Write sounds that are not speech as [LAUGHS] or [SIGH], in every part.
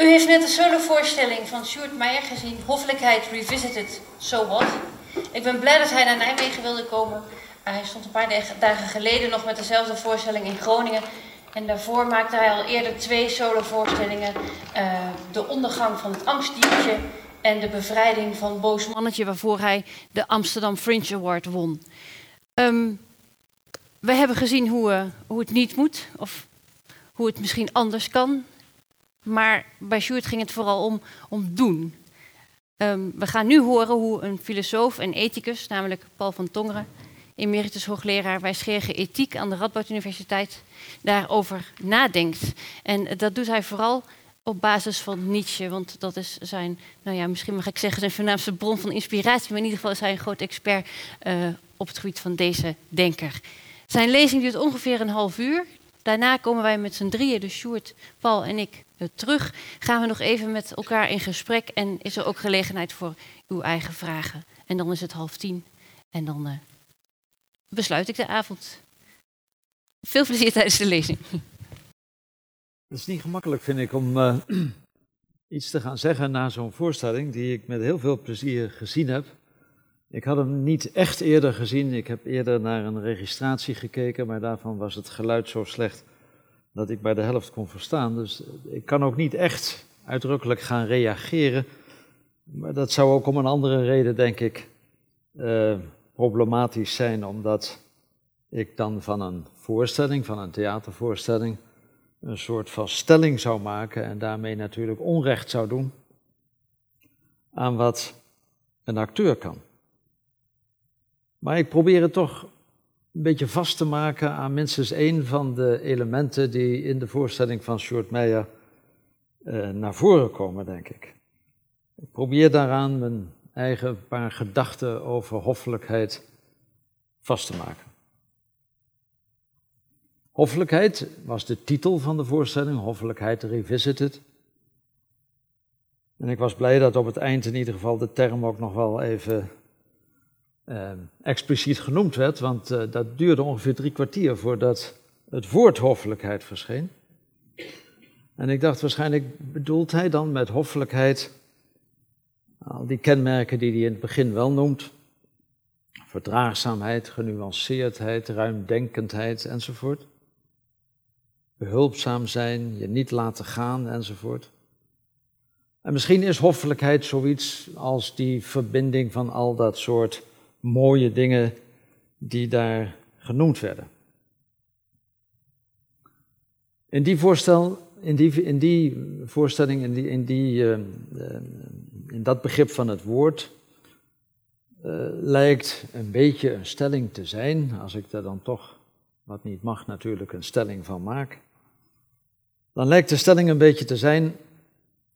U heeft net de solovoorstelling van Sjoerd Meijer gezien, Hoffelijkheid Revisited, So What. Ik ben blij dat hij naar Nijmegen wilde komen. Hij stond een paar dagen geleden nog met dezelfde voorstelling in Groningen. En daarvoor maakte hij al eerder twee solovoorstellingen. Uh, de ondergang van het angstdiertje en de bevrijding van Boos Mannetje, waarvoor hij de Amsterdam Fringe Award won. Um, we hebben gezien hoe, uh, hoe het niet moet, of hoe het misschien anders kan. Maar bij Sjoerd ging het vooral om, om doen. Um, we gaan nu horen hoe een filosoof en ethicus, namelijk Paul van Tongeren, emeritus hoogleraar wijsgerige ethiek aan de Radboud Universiteit, daarover nadenkt. En dat doet hij vooral op basis van Nietzsche, want dat is zijn, nou ja, misschien mag ik zeggen, zijn voornaamste bron van inspiratie, maar in ieder geval is hij een groot expert uh, op het gebied van deze denker. Zijn lezing duurt ongeveer een half uur. Daarna komen wij met z'n drieën, dus Sjoerd, Paul en ik, uh, terug. Gaan we nog even met elkaar in gesprek en is er ook gelegenheid voor uw eigen vragen. En dan is het half tien en dan uh, besluit ik de avond. Veel plezier tijdens de lezing. Het is niet gemakkelijk, vind ik, om uh, [CLEARS THROAT] iets te gaan zeggen na zo'n voorstelling die ik met heel veel plezier gezien heb. Ik had hem niet echt eerder gezien. Ik heb eerder naar een registratie gekeken, maar daarvan was het geluid zo slecht dat ik bij de helft kon verstaan. Dus ik kan ook niet echt uitdrukkelijk gaan reageren. Maar dat zou ook om een andere reden, denk ik, uh, problematisch zijn, omdat ik dan van een voorstelling, van een theatervoorstelling, een soort van stelling zou maken en daarmee natuurlijk onrecht zou doen aan wat een acteur kan. Maar ik probeer het toch een beetje vast te maken aan minstens één van de elementen die in de voorstelling van Sjoerd Meijer uh, naar voren komen, denk ik. Ik probeer daaraan mijn eigen paar gedachten over hoffelijkheid vast te maken. Hoffelijkheid was de titel van de voorstelling, Hoffelijkheid Revisited. En ik was blij dat op het eind in ieder geval de term ook nog wel even eh, expliciet genoemd werd, want eh, dat duurde ongeveer drie kwartier voordat het woord hoffelijkheid verscheen. En ik dacht waarschijnlijk bedoelt hij dan met hoffelijkheid al die kenmerken die hij in het begin wel noemt. Verdraagzaamheid, genuanceerdheid, ruimdenkendheid enzovoort. Behulpzaam zijn, je niet laten gaan enzovoort. En misschien is hoffelijkheid zoiets als die verbinding van al dat soort mooie dingen die daar genoemd werden. In die, voorstel, in die, in die voorstelling, in, die, in, die, uh, in dat begrip van het woord, uh, lijkt een beetje een stelling te zijn, als ik daar dan toch, wat niet mag natuurlijk, een stelling van maak. Dan lijkt de stelling een beetje te zijn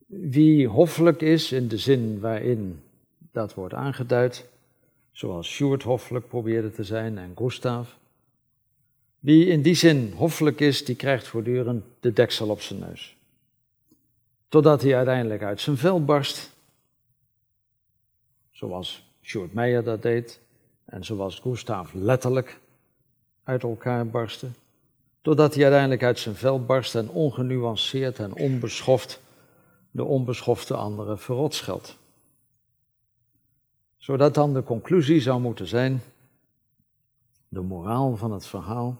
wie hoffelijk is in de zin waarin dat wordt aangeduid, zoals Sjoerd hoffelijk probeerde te zijn en Gustav. Wie in die zin hoffelijk is, die krijgt voortdurend de deksel op zijn neus. Totdat hij uiteindelijk uit zijn vel barst, zoals Sjoerd Meijer dat deed en zoals Gustav letterlijk uit elkaar barstte. Totdat hij uiteindelijk uit zijn vel barst en ongenuanceerd en onbeschoft de onbeschofte anderen verrot scheldt zodat dan de conclusie zou moeten zijn, de moraal van het verhaal,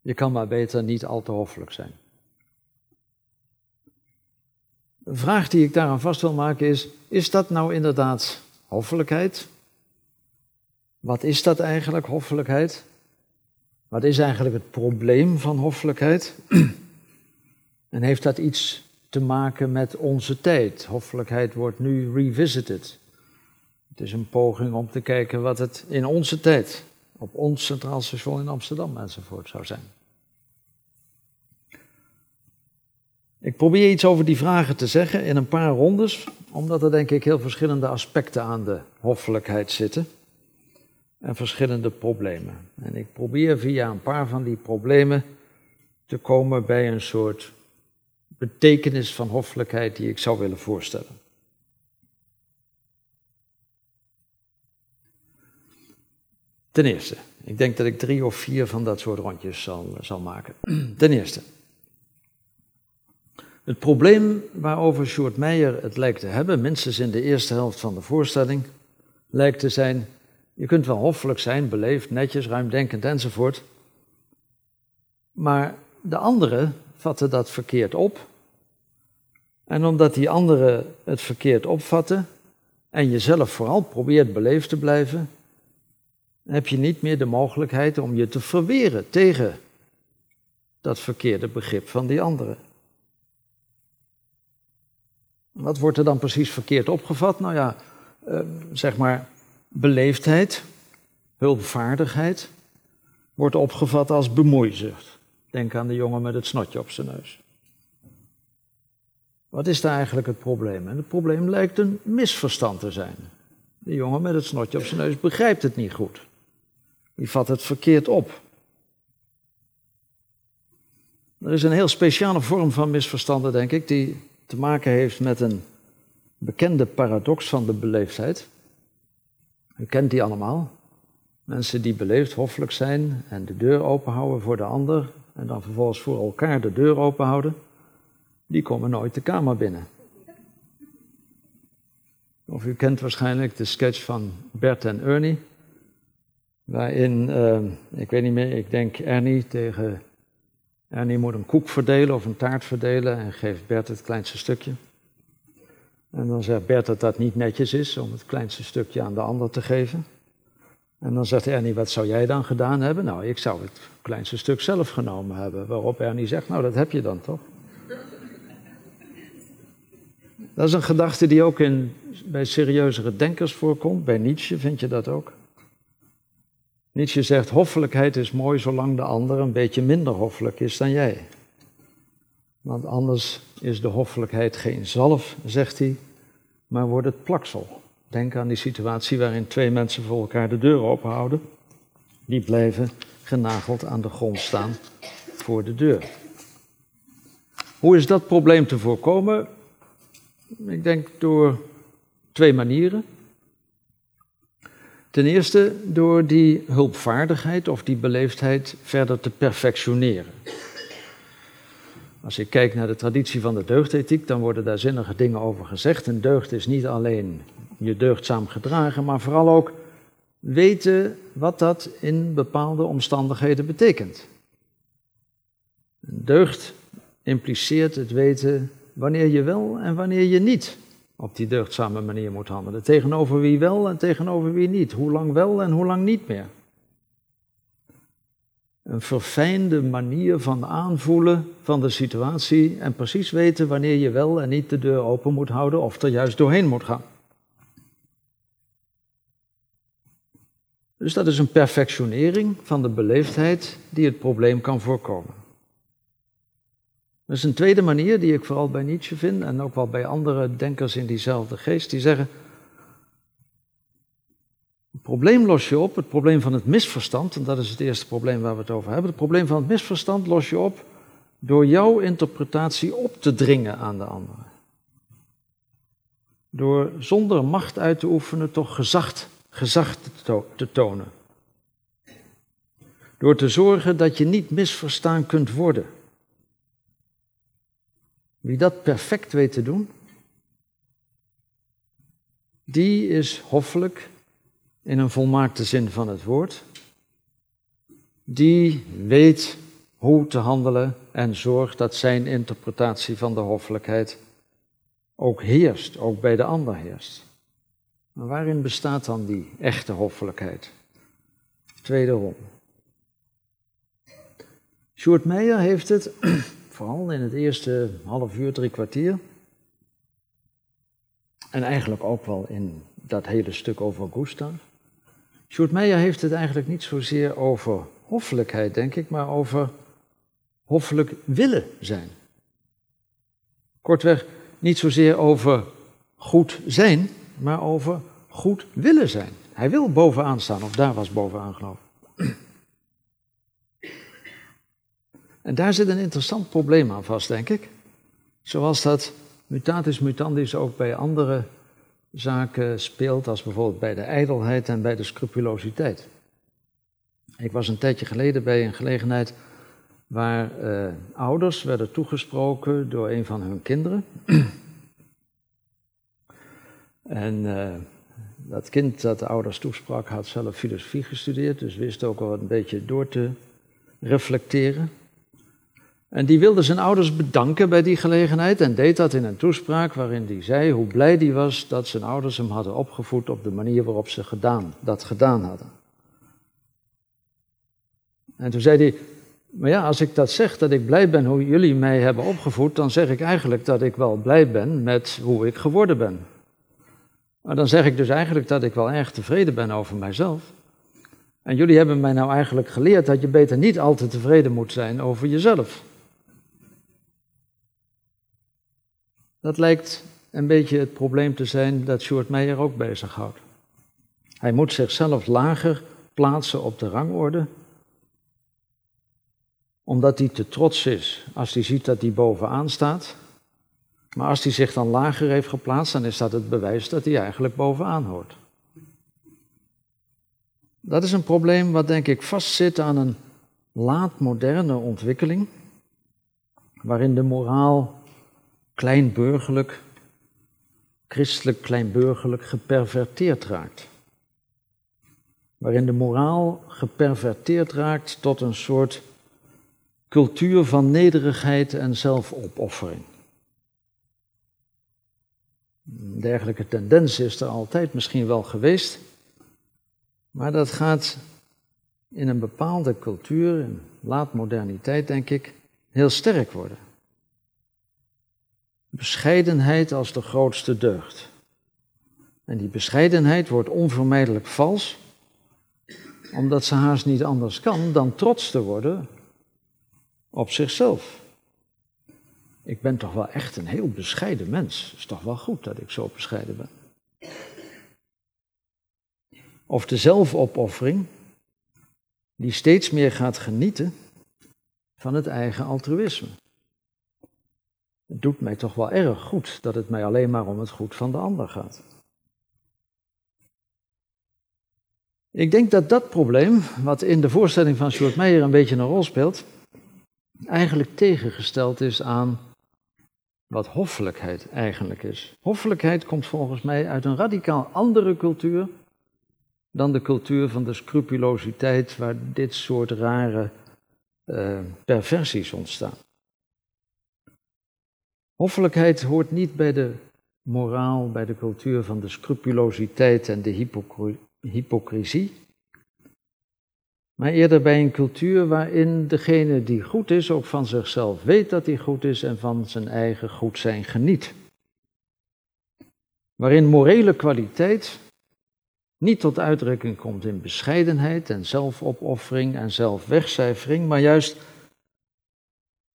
je kan maar beter niet al te hoffelijk zijn. De vraag die ik daaraan vast wil maken is, is dat nou inderdaad hoffelijkheid? Wat is dat eigenlijk, hoffelijkheid? Wat is eigenlijk het probleem van hoffelijkheid? En heeft dat iets te maken met onze tijd? Hoffelijkheid wordt nu revisited. Het is een poging om te kijken wat het in onze tijd, op ons Centraal Station in Amsterdam enzovoort zou zijn. Ik probeer iets over die vragen te zeggen in een paar rondes, omdat er denk ik heel verschillende aspecten aan de hoffelijkheid zitten en verschillende problemen. En ik probeer via een paar van die problemen te komen bij een soort betekenis van hoffelijkheid die ik zou willen voorstellen. Ten eerste, ik denk dat ik drie of vier van dat soort rondjes zal, zal maken. [CLEARS THROAT] Ten eerste, Het probleem waarover Sjoerd Meijer het lijkt te hebben, minstens in de eerste helft van de voorstelling, lijkt te zijn: je kunt wel hoffelijk zijn, beleefd, netjes, ruimdenkend enzovoort. Maar de anderen vatten dat verkeerd op. En omdat die anderen het verkeerd opvatten en jezelf vooral probeert beleefd te blijven, heb je niet meer de mogelijkheid om je te verweren tegen dat verkeerde begrip van die anderen. Wat wordt er dan precies verkeerd opgevat? Nou ja, eh, zeg maar beleefdheid, hulpvaardigheid, wordt opgevat als bemoeizucht. Denk aan de jongen met het snotje op zijn neus. Wat is daar eigenlijk het probleem? En het probleem lijkt een misverstand te zijn. De jongen met het snotje op zijn neus begrijpt het niet goed. Die vat het verkeerd op. Er is een heel speciale vorm van misverstanden, denk ik, die te maken heeft met een bekende paradox van de beleefdheid. U kent die allemaal. Mensen die beleefd, hoffelijk zijn en de deur openhouden voor de ander en dan vervolgens voor elkaar de deur openhouden, die komen nooit de kamer binnen. Of u kent waarschijnlijk de sketch van Bert en Ernie, waarin, uh, ik weet niet meer, ik denk Ernie tegen Ernie moet een koek verdelen of een taart verdelen en geeft Bert het kleinste stukje. En dan zegt Bert dat dat niet netjes is om het kleinste stukje aan de ander te geven. En dan zegt Ernie, wat zou jij dan gedaan hebben? Nou, ik zou het kleinste stuk zelf genomen hebben. Waarop Ernie zegt, nou, dat heb je dan toch? Dat is een gedachte die ook in, bij serieuzere denkers voorkomt. Bij Nietzsche vind je dat ook. Nietzsche zegt, hoffelijkheid is mooi zolang de ander een beetje minder hoffelijk is dan jij. Want anders is de hoffelijkheid geen zalf, zegt hij, maar wordt het plaksel. Denk aan die situatie waarin twee mensen voor elkaar de deur openhouden. Die blijven genageld aan de grond staan voor de deur. Hoe is dat probleem te voorkomen? Ik denk door twee manieren. Ten eerste door die hulpvaardigheid of die beleefdheid verder te perfectioneren. Als ik kijk naar de traditie van de deugdethiek, dan worden daar zinnige dingen over gezegd. Een deugd is niet alleen je deugdzaam gedragen, maar vooral ook weten wat dat in bepaalde omstandigheden betekent. Een deugd impliceert het weten wanneer je wel en wanneer je niet op die deugdzame manier moet handelen. Tegenover wie wel en tegenover wie niet. Hoe lang wel en hoe lang niet meer. Een verfijnde manier van aanvoelen van de situatie en precies weten wanneer je wel en niet de deur open moet houden of er juist doorheen moet gaan. Dus dat is een perfectionering van de beleefdheid die het probleem kan voorkomen. Dat is een tweede manier die ik vooral bij Nietzsche vind en ook wel bij andere denkers in diezelfde geest, die zeggen, het probleem los je op, het probleem van het misverstand, en dat is het eerste probleem waar we het over hebben, het probleem van het misverstand los je op door jouw interpretatie op te dringen aan de anderen. Door zonder macht uit te oefenen toch gezag, gezag te tonen. Door te zorgen dat je niet misverstaan kunt worden. Wie dat perfect weet te doen, die is hoffelijk in een volmaakte zin van het woord. Die weet hoe te handelen en zorgt dat zijn interpretatie van de hoffelijkheid ook heerst, ook bij de ander heerst. Maar waarin bestaat dan die echte hoffelijkheid? Tweede ronde. Sjoerd Meijer heeft het vooral in het eerste half uur, drie kwartier. En eigenlijk ook wel in dat hele stuk over Gustav. Sjoerd heeft het eigenlijk niet zozeer over hoffelijkheid, denk ik, maar over hoffelijk willen zijn. Kortweg, niet zozeer over goed zijn, maar over goed willen zijn. Hij wil bovenaan staan, of daar was bovenaan geloof ik. En daar zit een interessant probleem aan vast, denk ik. Zoals dat mutatis mutandis ook bij andere zaken speelt, als bijvoorbeeld bij de ijdelheid en bij de scrupulositeit. Ik was een tijdje geleden bij een gelegenheid waar uh, ouders werden toegesproken door een van hun kinderen. [CLEARS THROAT] en uh, dat kind dat de ouders toesprak had zelf filosofie gestudeerd, dus wist ook wel een beetje door te reflecteren. En die wilde zijn ouders bedanken bij die gelegenheid en deed dat in een toespraak waarin hij zei hoe blij hij was dat zijn ouders hem hadden opgevoed op de manier waarop ze gedaan, dat gedaan hadden. En toen zei hij, maar ja, als ik dat zeg, dat ik blij ben hoe jullie mij hebben opgevoed, dan zeg ik eigenlijk dat ik wel blij ben met hoe ik geworden ben. Maar dan zeg ik dus eigenlijk dat ik wel erg tevreden ben over mijzelf. En jullie hebben mij nou eigenlijk geleerd dat je beter niet altijd tevreden moet zijn over jezelf. Dat lijkt een beetje het probleem te zijn dat Sjoerd Meijer ook bezighoudt. Hij moet zichzelf lager plaatsen op de rangorde, omdat hij te trots is als hij ziet dat hij bovenaan staat. Maar als hij zich dan lager heeft geplaatst, dan is dat het bewijs dat hij eigenlijk bovenaan hoort. Dat is een probleem wat denk ik vastzit aan een laatmoderne ontwikkeling, waarin de moraal kleinburgerlijk, christelijk kleinburgerlijk geperverteerd raakt. Waarin de moraal geperverteerd raakt tot een soort cultuur van nederigheid en zelfopoffering. Een dergelijke tendens is er altijd misschien wel geweest, maar dat gaat in een bepaalde cultuur, in laatmoderniteit denk ik, heel sterk worden. Bescheidenheid als de grootste deugd. En die bescheidenheid wordt onvermijdelijk vals, omdat ze haast niet anders kan dan trots te worden op zichzelf. Ik ben toch wel echt een heel bescheiden mens. Het is toch wel goed dat ik zo bescheiden ben. Of de zelfopoffering, die steeds meer gaat genieten van het eigen altruïsme. Doet mij toch wel erg goed dat het mij alleen maar om het goed van de ander gaat. Ik denk dat dat probleem, wat in de voorstelling van Sjoerd Meijer een beetje een rol speelt, eigenlijk tegengesteld is aan wat hoffelijkheid eigenlijk is. Hoffelijkheid komt volgens mij uit een radicaal andere cultuur dan de cultuur van de scrupulositeit waar dit soort rare uh, perversies ontstaan. Hoffelijkheid hoort niet bij de moraal, bij de cultuur van de scrupulositeit en de hypocrisie, maar eerder bij een cultuur waarin degene die goed is ook van zichzelf weet dat hij goed is en van zijn eigen goed zijn geniet. Waarin morele kwaliteit niet tot uitdrukking komt in bescheidenheid en zelfopoffering en zelfwegcijfering, maar juist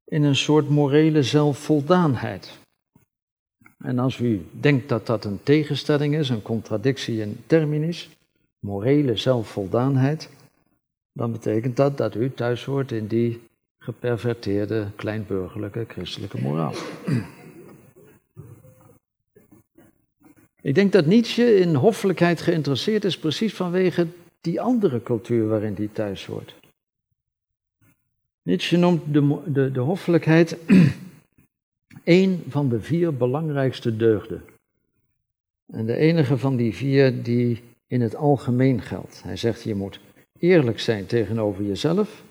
in een soort morele zelfvoldaanheid. En als u denkt dat dat een tegenstelling is, een contradictie in terminis, morele zelfvoldaanheid, dan betekent dat dat u thuis hoort in die geperverteerde kleinburgerlijke christelijke moraal. Ik denk dat Nietzsche in hoffelijkheid geïnteresseerd is, precies vanwege die andere cultuur waarin hij thuis hoort. Nietzsche noemt de, de, de hoffelijkheid [CLEARS THROAT] een van de vier belangrijkste deugden. En de enige van die vier die in het algemeen geldt. Hij zegt, je moet eerlijk zijn tegenover jezelf,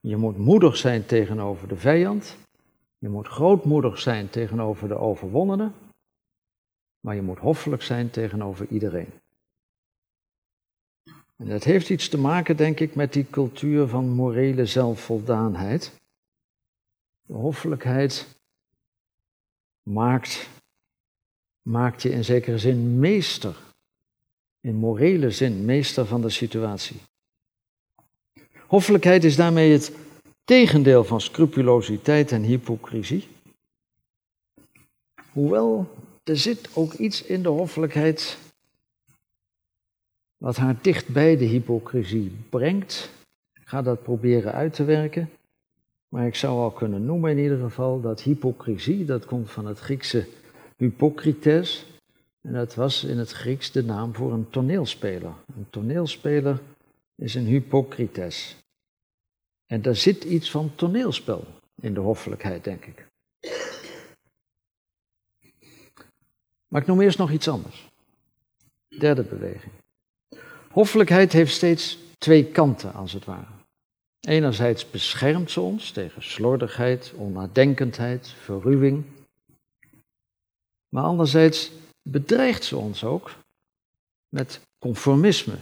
je moet moedig zijn tegenover de vijand, je moet grootmoedig zijn tegenover de overwonnene, maar je moet hoffelijk zijn tegenover iedereen. En dat heeft iets te maken, denk ik, met die cultuur van morele zelfvoldaanheid. De hoffelijkheid maakt, maakt je in zekere zin meester, in morele zin meester van de situatie. Hoffelijkheid is daarmee het tegendeel van scrupulositeit en hypocrisie. Hoewel er zit ook iets in de hoffelijkheid wat haar dicht bij de hypocrisie brengt. Ik ga dat proberen uit te werken. Maar ik zou al kunnen noemen in ieder geval dat hypocrisie, dat komt van het Griekse hypocrites. En dat was in het Grieks de naam voor een toneelspeler. Een toneelspeler is een hypocrites. En daar zit iets van toneelspel in de hoffelijkheid, denk ik. Maar ik noem eerst nog iets anders. Derde beweging. Hoffelijkheid heeft steeds twee kanten, als het ware. Enerzijds beschermt ze ons tegen slordigheid, onnadenkendheid, verruwing. Maar anderzijds bedreigt ze ons ook met conformisme,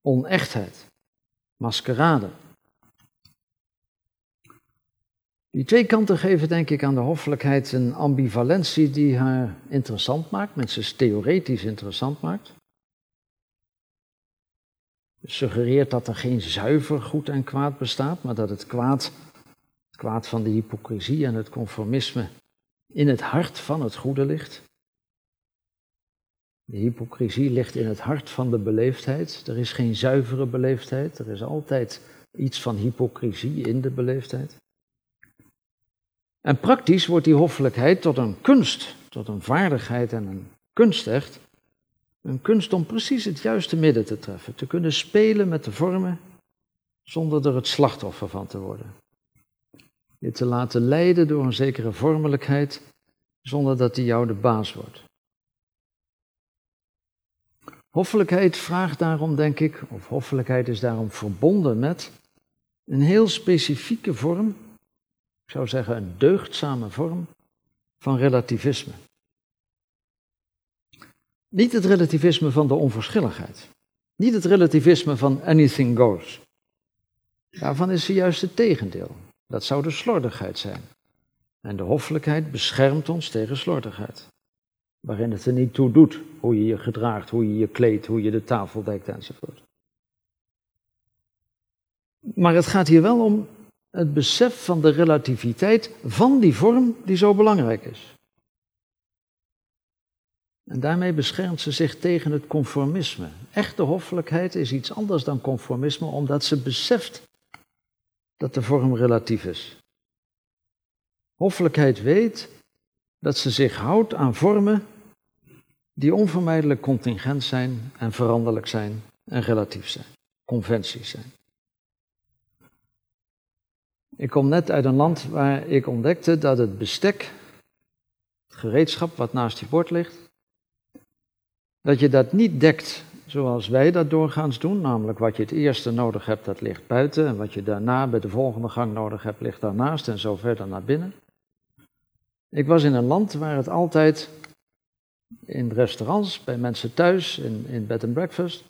onechtheid, maskerade. Die twee kanten geven denk ik aan de hoffelijkheid een ambivalentie die haar interessant maakt, mensen theoretisch interessant maakt. Suggereert dat er geen zuiver goed en kwaad bestaat, maar dat het kwaad, het kwaad van de hypocrisie en het conformisme in het hart van het goede ligt. De hypocrisie ligt in het hart van de beleefdheid. Er is geen zuivere beleefdheid, er is altijd iets van hypocrisie in de beleefdheid. En praktisch wordt die hoffelijkheid tot een kunst, tot een vaardigheid en een kunst echt. Een kunst om precies het juiste midden te treffen, te kunnen spelen met de vormen zonder er het slachtoffer van te worden. Je te laten leiden door een zekere vormelijkheid zonder dat die jou de baas wordt. Hoffelijkheid vraagt daarom, denk ik, of hoffelijkheid is daarom verbonden met een heel specifieke vorm ik zou zeggen een deugdzame vorm van relativisme. Niet het relativisme van de onverschilligheid. Niet het relativisme van anything goes. Daarvan is ze juist het tegendeel. Dat zou de slordigheid zijn. En de hoffelijkheid beschermt ons tegen slordigheid. Waarin het er niet toe doet hoe je je gedraagt, hoe je je kleedt, hoe je de tafel dekt enzovoort. Maar het gaat hier wel om het besef van de relativiteit van die vorm die zo belangrijk is. En daarmee beschermt ze zich tegen het conformisme. Echte hoffelijkheid is iets anders dan conformisme, omdat ze beseft dat de vorm relatief is. Hoffelijkheid weet dat ze zich houdt aan vormen die onvermijdelijk contingent zijn en veranderlijk zijn en relatief zijn, conventies zijn. Ik kom net uit een land waar ik ontdekte dat het bestek, het gereedschap wat naast je bord ligt, dat je dat niet dekt zoals wij dat doorgaans doen, namelijk wat je het eerste nodig hebt, dat ligt buiten, en wat je daarna bij de volgende gang nodig hebt, ligt daarnaast en zo verder naar binnen. Ik was in een land waar het altijd in restaurants, bij mensen thuis, in, in bed and breakfast,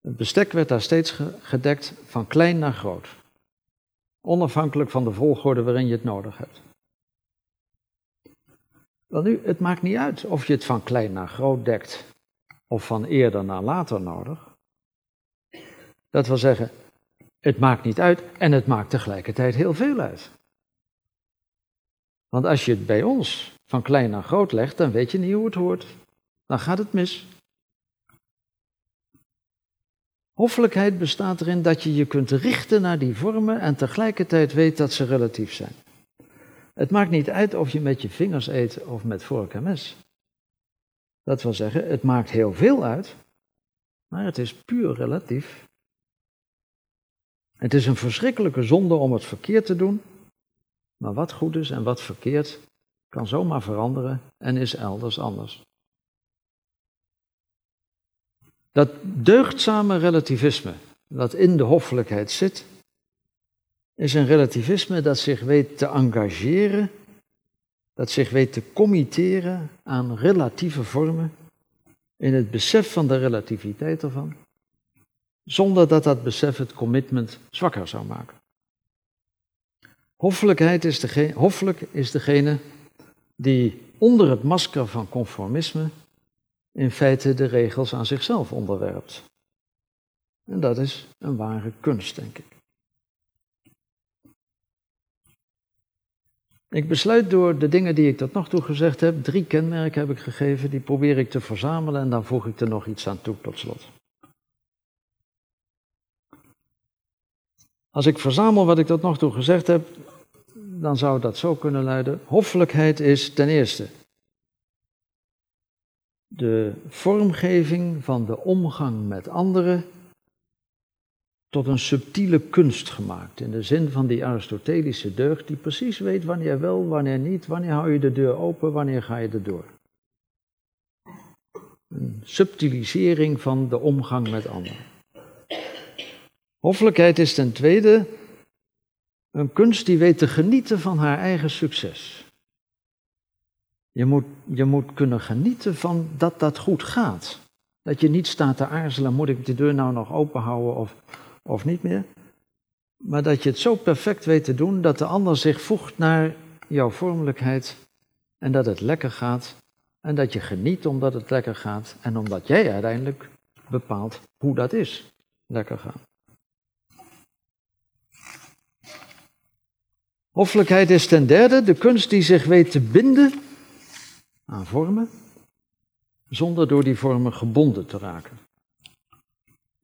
het bestek werd daar steeds gedekt van klein naar groot. Onafhankelijk van de volgorde waarin je het nodig hebt. Wel nu, het maakt niet uit of je het van klein naar groot dekt of van eerder naar later nodig. Dat wil zeggen, het maakt niet uit en het maakt tegelijkertijd heel veel uit. Want als je het bij ons van klein naar groot legt, dan weet je niet hoe het hoort. Dan gaat het mis. Hoffelijkheid bestaat erin dat je je kunt richten naar die vormen en tegelijkertijd weet dat ze relatief zijn. Het maakt niet uit of je met je vingers eet of met vork en mes. Dat wil zeggen, het maakt heel veel uit, maar het is puur relatief. Het is een verschrikkelijke zonde om het verkeerd te doen, maar wat goed is en wat verkeerd kan zomaar veranderen en is elders anders. Dat deugdzame relativisme dat in de hoffelijkheid zit, is een relativisme dat zich weet te engageren, dat zich weet te committeren aan relatieve vormen, in het besef van de relativiteit ervan, zonder dat dat besef het commitment zwakker zou maken. Hoffelijkheid is degene, hoffelijk is degene die onder het masker van conformisme in feite de regels aan zichzelf onderwerpt. En dat is een ware kunst, denk ik. Ik besluit door de dingen die ik tot nog toe gezegd heb, drie kenmerken heb ik gegeven, die probeer ik te verzamelen en dan voeg ik er nog iets aan toe tot slot. Als ik verzamel wat ik tot nog toe gezegd heb, dan zou dat zo kunnen luiden. Hoffelijkheid is ten eerste de vormgeving van de omgang met anderen tot een subtiele kunst gemaakt. In de zin van die Aristotelische deugd, die precies weet wanneer wel, wanneer niet, wanneer hou je de deur open, wanneer ga je erdoor. Een subtilisering van de omgang met anderen. Hoffelijkheid is ten tweede een kunst die weet te genieten van haar eigen succes. Je moet, je moet kunnen genieten van dat dat goed gaat. Dat je niet staat te aarzelen, moet ik de deur nou nog open houden of, of niet meer? Maar dat je het zo perfect weet te doen dat de ander zich voegt naar jouw vormelijkheid en dat het lekker gaat en dat je geniet omdat het lekker gaat en omdat jij uiteindelijk bepaalt hoe dat is, lekker gaan. Hoffelijkheid is ten derde de kunst die zich weet te binden aan vormen, zonder door die vormen gebonden te raken.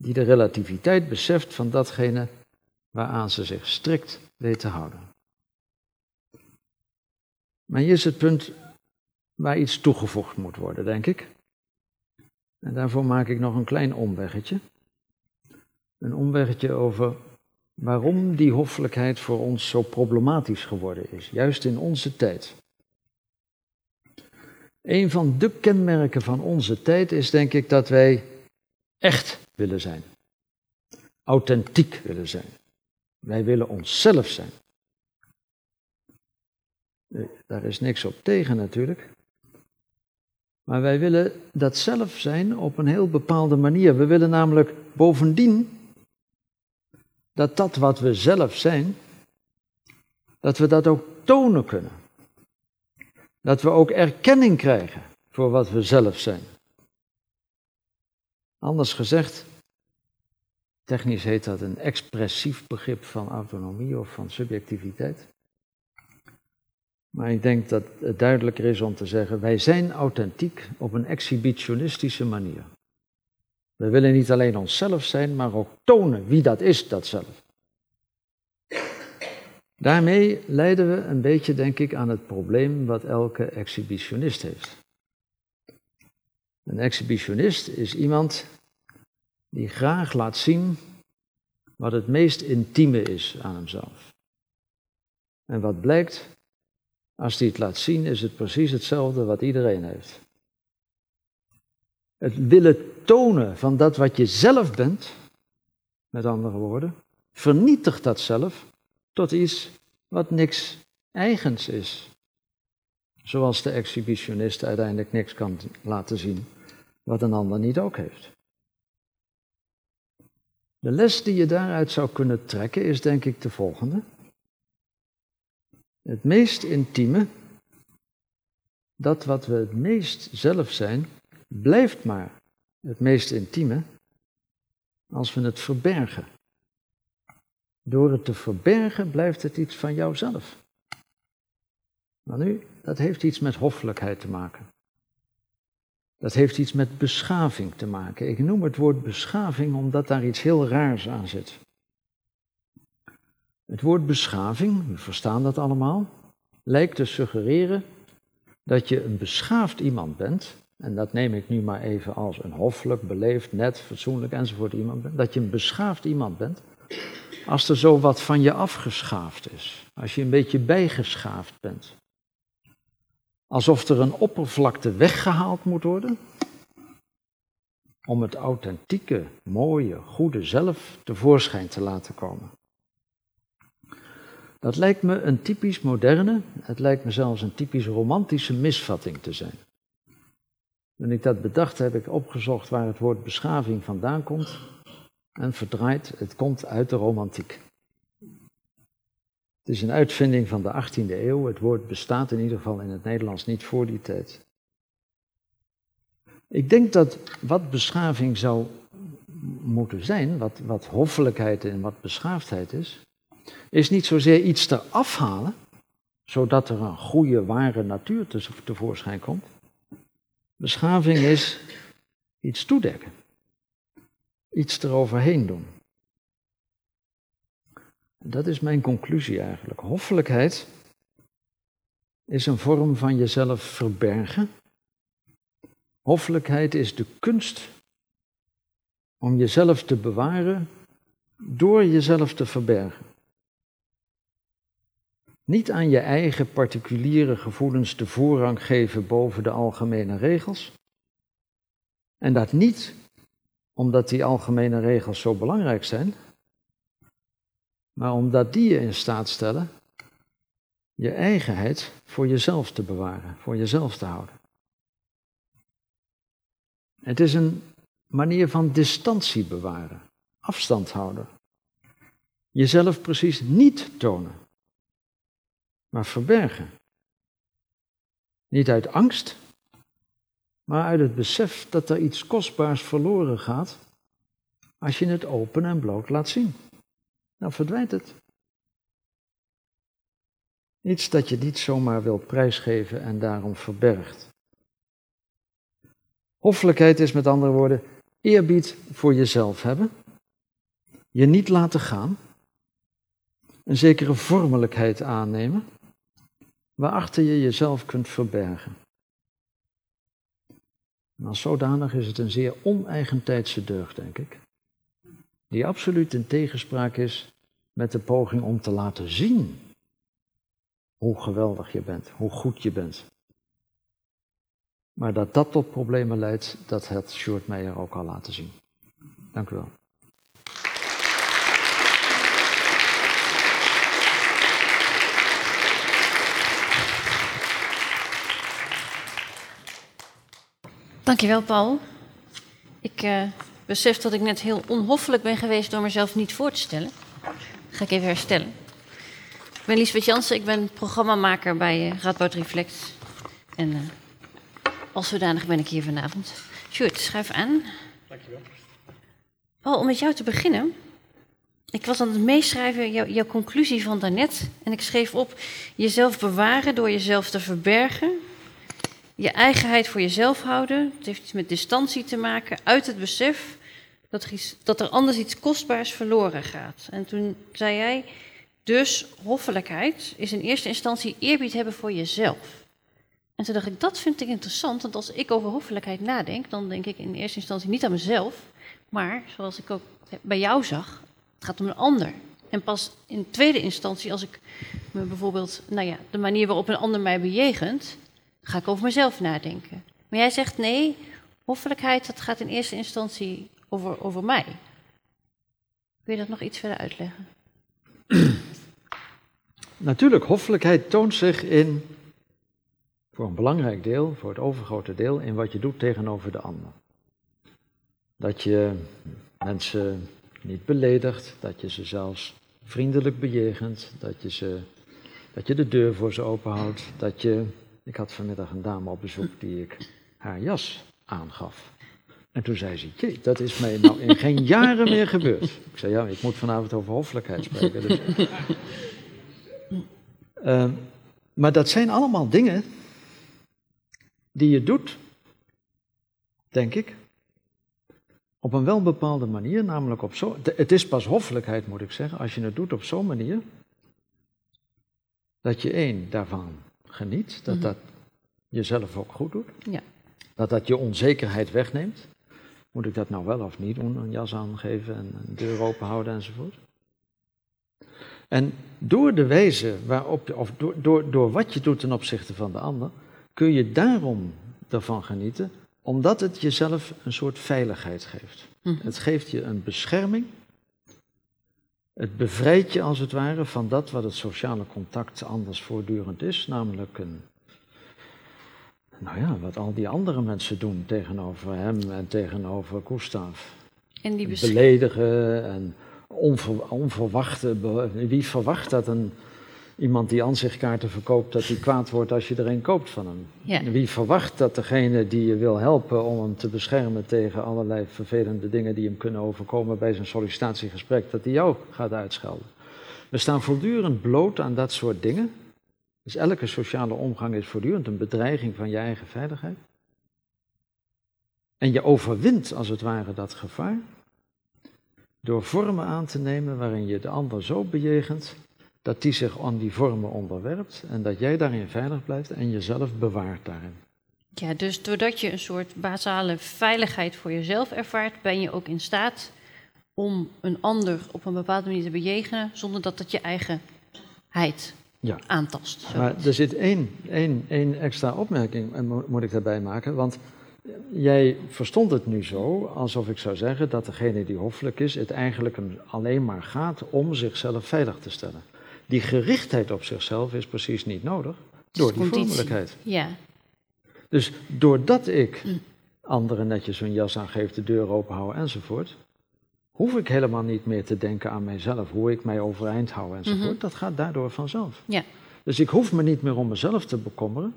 Die de relativiteit beseft van datgene waaraan ze zich strikt weet te houden. Maar hier is het punt waar iets toegevoegd moet worden, denk ik. En daarvoor maak ik nog een klein omweggetje. Een omweggetje over waarom die hoffelijkheid voor ons zo problematisch geworden is, juist in onze tijd. Een van de kenmerken van onze tijd is denk ik dat wij echt willen zijn. Authentiek willen zijn. Wij willen onszelf zijn. Daar is niks op tegen natuurlijk. Maar wij willen dat zelf zijn op een heel bepaalde manier. We willen namelijk bovendien dat dat wat we zelf zijn, dat we dat ook tonen kunnen. Dat we ook erkenning krijgen voor wat we zelf zijn. Anders gezegd, technisch heet dat een expressief begrip van autonomie of van subjectiviteit. Maar ik denk dat het duidelijker is om te zeggen, wij zijn authentiek op een exhibitionistische manier. We willen niet alleen onszelf zijn, maar ook tonen wie dat is, dat zelf. Daarmee leiden we een beetje, denk ik, aan het probleem wat elke exhibitionist heeft. Een exhibitionist is iemand die graag laat zien wat het meest intieme is aan hemzelf. En wat blijkt, als hij het laat zien, is het precies hetzelfde wat iedereen heeft. Het willen tonen van dat wat je zelf bent, met andere woorden, vernietigt dat zelf tot iets wat niks eigens is. Zoals de exhibitionist uiteindelijk niks kan laten zien wat een ander niet ook heeft. De les die je daaruit zou kunnen trekken is denk ik de volgende. Het meest intieme, dat wat we het meest zelf zijn, blijft maar het meest intieme als we het verbergen. Door het te verbergen blijft het iets van jouzelf. Maar nu, dat heeft iets met hoffelijkheid te maken. Dat heeft iets met beschaving te maken. Ik noem het woord beschaving omdat daar iets heel raars aan zit. Het woord beschaving, we verstaan dat allemaal, lijkt te suggereren dat je een beschaafd iemand bent, en dat neem ik nu maar even als een hoffelijk, beleefd, net, fatsoenlijk enzovoort iemand bent, dat je een beschaafd iemand bent, als er zo wat van je afgeschaafd is, als je een beetje bijgeschaafd bent. Alsof er een oppervlakte weggehaald moet worden om het authentieke, mooie, goede zelf tevoorschijn te laten komen. Dat lijkt me een typisch moderne, het lijkt me zelfs een typisch romantische misvatting te zijn. Toen ik dat bedacht heb ik opgezocht waar het woord beschaving vandaan komt en verdraaid, het komt uit de romantiek. Het is een uitvinding van de 18e eeuw, het woord bestaat in ieder geval in het Nederlands niet voor die tijd. Ik denk dat wat beschaving zou moeten zijn, wat, wat hoffelijkheid en wat beschaafdheid is, is niet zozeer iets te afhalen, zodat er een goede, ware natuur tevoorschijn komt. Beschaving is iets toedekken, iets eroverheen doen. Dat is mijn conclusie eigenlijk. Hoffelijkheid is een vorm van jezelf verbergen. Hoffelijkheid is de kunst om jezelf te bewaren door jezelf te verbergen. Niet aan je eigen particuliere gevoelens de voorrang geven boven de algemene regels. En dat niet omdat die algemene regels zo belangrijk zijn, maar omdat die je in staat stellen je eigenheid voor jezelf te bewaren, voor jezelf te houden. Het is een manier van distantie bewaren, afstand houden. Jezelf precies niet tonen, maar verbergen. Niet uit angst, maar uit het besef dat er iets kostbaars verloren gaat als je het open en bloot laat zien. Dan verdwijnt het. Iets dat je niet zomaar wilt prijsgeven en daarom verbergt. Hoffelijkheid is met andere woorden eerbied voor jezelf hebben, je niet laten gaan, een zekere vormelijkheid aannemen, waarachter je jezelf kunt verbergen. En als zodanig is het een zeer oneigentijdse deugd, denk ik, die absoluut in tegenspraak is met de poging om te laten zien hoe geweldig je bent, hoe goed je bent. Maar dat dat tot problemen leidt, dat had Short Meijer ook al laten zien. Dank u wel. Dankjewel, Paul. Ik uh, besef dat ik net heel onhoffelijk ben geweest door mezelf niet voor te stellen. Dat ga ik even herstellen. Ik ben Liesbeth Jansen, ik ben programmamaker bij uh, Radboud Reflect. En uh, als zodanig ben ik hier vanavond. Sjoerd, schuif aan. Dankjewel. Paul, om met jou te beginnen. Ik was aan het meeschrijven, jou, jouw conclusie van daarnet. En ik schreef op, jezelf bewaren door jezelf te verbergen je eigenheid voor jezelf houden. Het heeft iets met distantie te maken, uit het besef dat er, dat er anders iets kostbaars verloren gaat. En toen zei jij, dus hoffelijkheid is in eerste instantie eerbied hebben voor jezelf. En toen dacht ik, dat vind ik interessant, want als ik over hoffelijkheid nadenk, dan denk ik in eerste instantie niet aan mezelf, maar zoals ik ook bij jou zag, het gaat om een ander. En pas in tweede instantie, als ik me bijvoorbeeld, nou ja, de manier waarop een ander mij bejegent, ga ik over mezelf nadenken. Maar jij zegt nee, hoffelijkheid, dat gaat in eerste instantie over, over mij. Wil je dat nog iets verder uitleggen? [CLEARS THROAT] Natuurlijk, hoffelijkheid toont zich in, voor een belangrijk deel, voor het overgrote deel, in wat je doet tegenover de ander. Dat je mensen niet beledigt, dat je ze zelfs vriendelijk bejegent, dat je, ze, dat je de deur voor ze openhoudt, dat je ik had vanmiddag een dame op bezoek die ik haar jas aangaf. En toen zei ze, jee, dat is mij nou in geen jaren meer gebeurd. Ik zei, ja, ik moet vanavond over hoffelijkheid spreken. Dus. Uh, [LAUGHS] maar dat zijn allemaal dingen die je doet, denk ik, op een wel bepaalde manier, namelijk op zo. Het is pas hoffelijkheid, moet ik zeggen, als je het doet op zo'n manier dat je één daarvan geniet, dat mhm. dat jezelf ook goed doet. Ja. Dat dat je onzekerheid wegneemt. Moet ik dat nou wel of niet doen? Een jas aangeven en een deur open houden enzovoort. En door de wijze waarop je, of door, door, door wat je doet ten opzichte van de ander, kun je daarom ervan genieten, omdat het jezelf een soort veiligheid geeft. Mhm. Het geeft je een bescherming. Het bevrijdt je als het ware van dat wat het sociale contact anders voortdurend is, namelijk een nou ja, wat al die andere mensen doen tegenover hem en tegenover Gustav. En die Beledigen en onver, onverwachte. Wie verwacht dat een, iemand die aanzichtkaarten verkoopt, dat hij kwaad wordt als je er een koopt van hem? Ja. Wie verwacht dat degene die je wil helpen om hem te beschermen tegen allerlei vervelende dingen die hem kunnen overkomen bij zijn sollicitatiegesprek, dat hij jou gaat uitschelden? We staan voortdurend bloot aan dat soort dingen. Dus elke sociale omgang is voortdurend een bedreiging van je eigen veiligheid. En je overwint als het ware dat gevaar door vormen aan te nemen waarin je de ander zo bejegent dat die zich aan die vormen onderwerpt en dat jij daarin veilig blijft en jezelf bewaart daarin. Ja, dus doordat je een soort basale veiligheid voor jezelf ervaart, ben je ook in staat om een ander op een bepaalde manier te bejegenen zonder dat het je eigenheid Ja. aantast. Zo. Maar er zit één, één, één extra opmerking, mo- moet ik daarbij maken. Want jij verstond het nu zo, alsof ik zou zeggen dat degene die hoffelijk is, het eigenlijk een- alleen maar gaat om zichzelf veilig te stellen. Die gerichtheid op zichzelf is precies niet nodig door die vormelijkheid. Ja, Dus doordat ik anderen netjes hun jas aangeef, de deur openhouden enzovoort, hoef ik helemaal niet meer te denken aan mijzelf, hoe ik mij overeind hou enzovoort. Dat gaat daardoor vanzelf. ja, Dus ik hoef me niet meer om mezelf te bekommeren,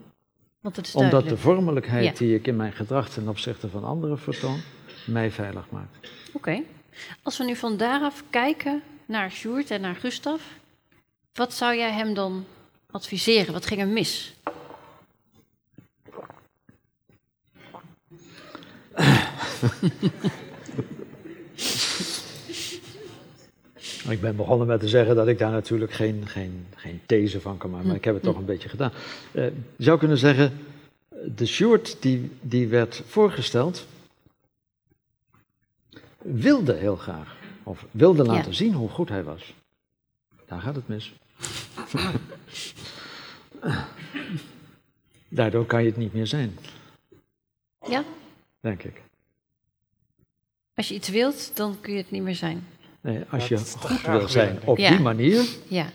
want het is omdat de vormelijkheid Ja. die ik in mijn gedrag ten opzichte van anderen vertoon, mij veilig maakt. Oké. Als we nu van daaraf kijken naar Sjoerd en naar Gustav, wat zou jij hem dan adviseren? Wat ging er mis? [LAUGHS] Ik ben begonnen met te zeggen dat ik daar natuurlijk geen, geen, geen these van kan maken, maar ik heb het toch een beetje gedaan. Eh, je zou kunnen zeggen, de Sjoerd die, die werd voorgesteld, wilde heel graag, of wilde laten Ja. zien hoe goed hij was. Daar gaat het mis. Daardoor kan je het niet meer zijn, Ja? denk ik. Als je iets wilt, dan kun je het niet meer zijn. Nee, als je goed wil zijn op die Ja. manier, Ja,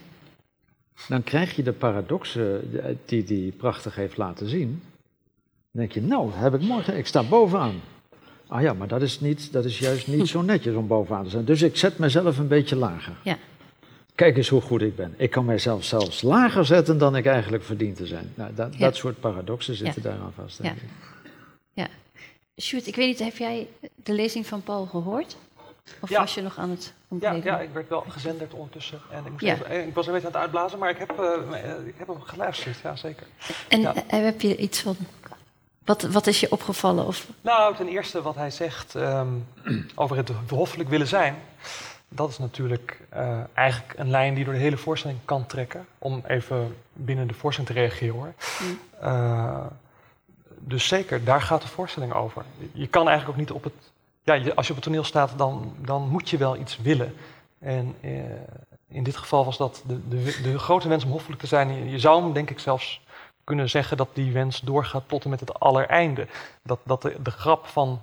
dan krijg je de paradoxen die die prachtig heeft laten zien. Dan denk je, nou, heb ik morgen, ik sta bovenaan. Ah ja, maar dat is, niet, dat is juist niet zo netjes om bovenaan te zijn. Dus ik zet mezelf een beetje lager. ja. Kijk eens hoe goed ik ben. Ik kan mijzelf zelfs lager zetten dan ik eigenlijk verdien te zijn. Nou, dat, Ja. dat soort paradoxen zitten Ja. daaraan vast. Ja. ik. Sjoerd, ik weet niet, heb jij de lezing van Paul gehoord? Of Ja. was je nog aan het Ja, ontleden? ja, ik werd wel gezenderd ondertussen. En ik, moest Ja. even, eh, ik was een beetje aan het uitblazen, maar ik heb, eh, eh, ik heb hem geluisterd, ja zeker. En Ja. heb je iets van... Wat, wat is je opgevallen? Of, Nou, ten eerste wat hij zegt ehm, [CLEARS THROAT] over het hoffelijk willen zijn. Dat is natuurlijk eigenlijk een lijn die door de hele voorstelling kan trekken. Om even binnen de voorstelling te reageren hoor. Mm. Dus zeker, daar gaat de voorstelling over. Je kan eigenlijk ook niet op het... Ja, als je op het toneel staat, dan, dan moet je wel iets willen. En eh, in dit geval was dat de, de, de grote wens om hoffelijk te zijn. Je, zou hem denk ik zelfs kunnen zeggen dat die wens doorgaat tot en met het allereinde. Dat, dat de, de grap van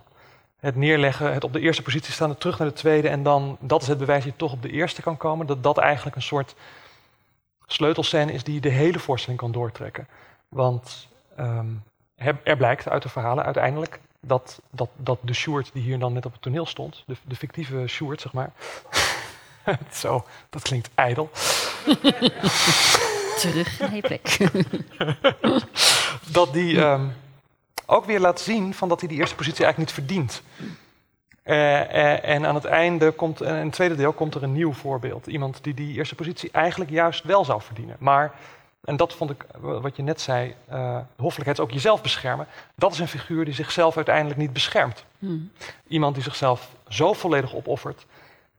het neerleggen, het op de eerste positie staan, terug naar de tweede en dan, dat is het bewijs dat je toch op de eerste kan komen, dat dat eigenlijk een soort sleutelscène is die de hele voorstelling kan doortrekken. Want ehm, er blijkt uit de verhalen uiteindelijk dat, dat, dat de Sjoerd die hier dan net op het toneel stond, de, de fictieve Sjoerd zeg maar, [LAUGHS] zo, dat klinkt ijdel, [LAUGHS] terug naar je plek. [LAUGHS] dat die ehm, ook weer laat zien van dat hij die eerste positie eigenlijk niet verdient. Eh, eh, en aan het einde komt, in het tweede deel, komt er een nieuw voorbeeld. Iemand die die eerste positie eigenlijk juist wel zou verdienen. Maar, en dat vond ik, eh, wat je net zei, de hoffelijkheid is ook jezelf beschermen. Dat is een figuur die zichzelf uiteindelijk niet beschermt. Hmm. Iemand die zichzelf zo volledig opoffert,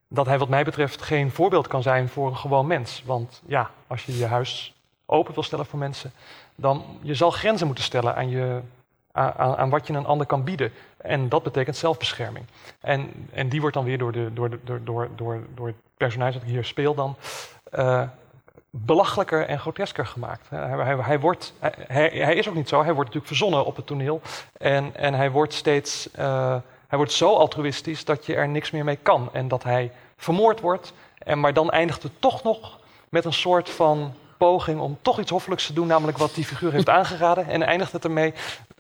dat hij wat mij betreft geen voorbeeld kan zijn voor een gewoon mens. Want ja, als je je huis open wil stellen voor mensen, dan je zal grenzen moeten stellen aan, je, aan, aan aan wat je een ander kan bieden. En dat betekent zelfbescherming. En, en die wordt dan weer door, de, door, de, door, door, door, door het personage dat ik hier speel dan eh, belachelijker en grotesker gemaakt. Hij, hij, hij, wordt, hij, is ook niet zo, hij wordt natuurlijk verzonnen op het toneel. En, en hij wordt steeds, eh, hij wordt zo altruïstisch dat je er niks meer mee kan. En dat hij vermoord wordt, en, maar dan eindigt het toch nog met een soort van poging om toch iets hoffelijks te doen, namelijk wat die figuur heeft aangeraden. En eindigt het ermee,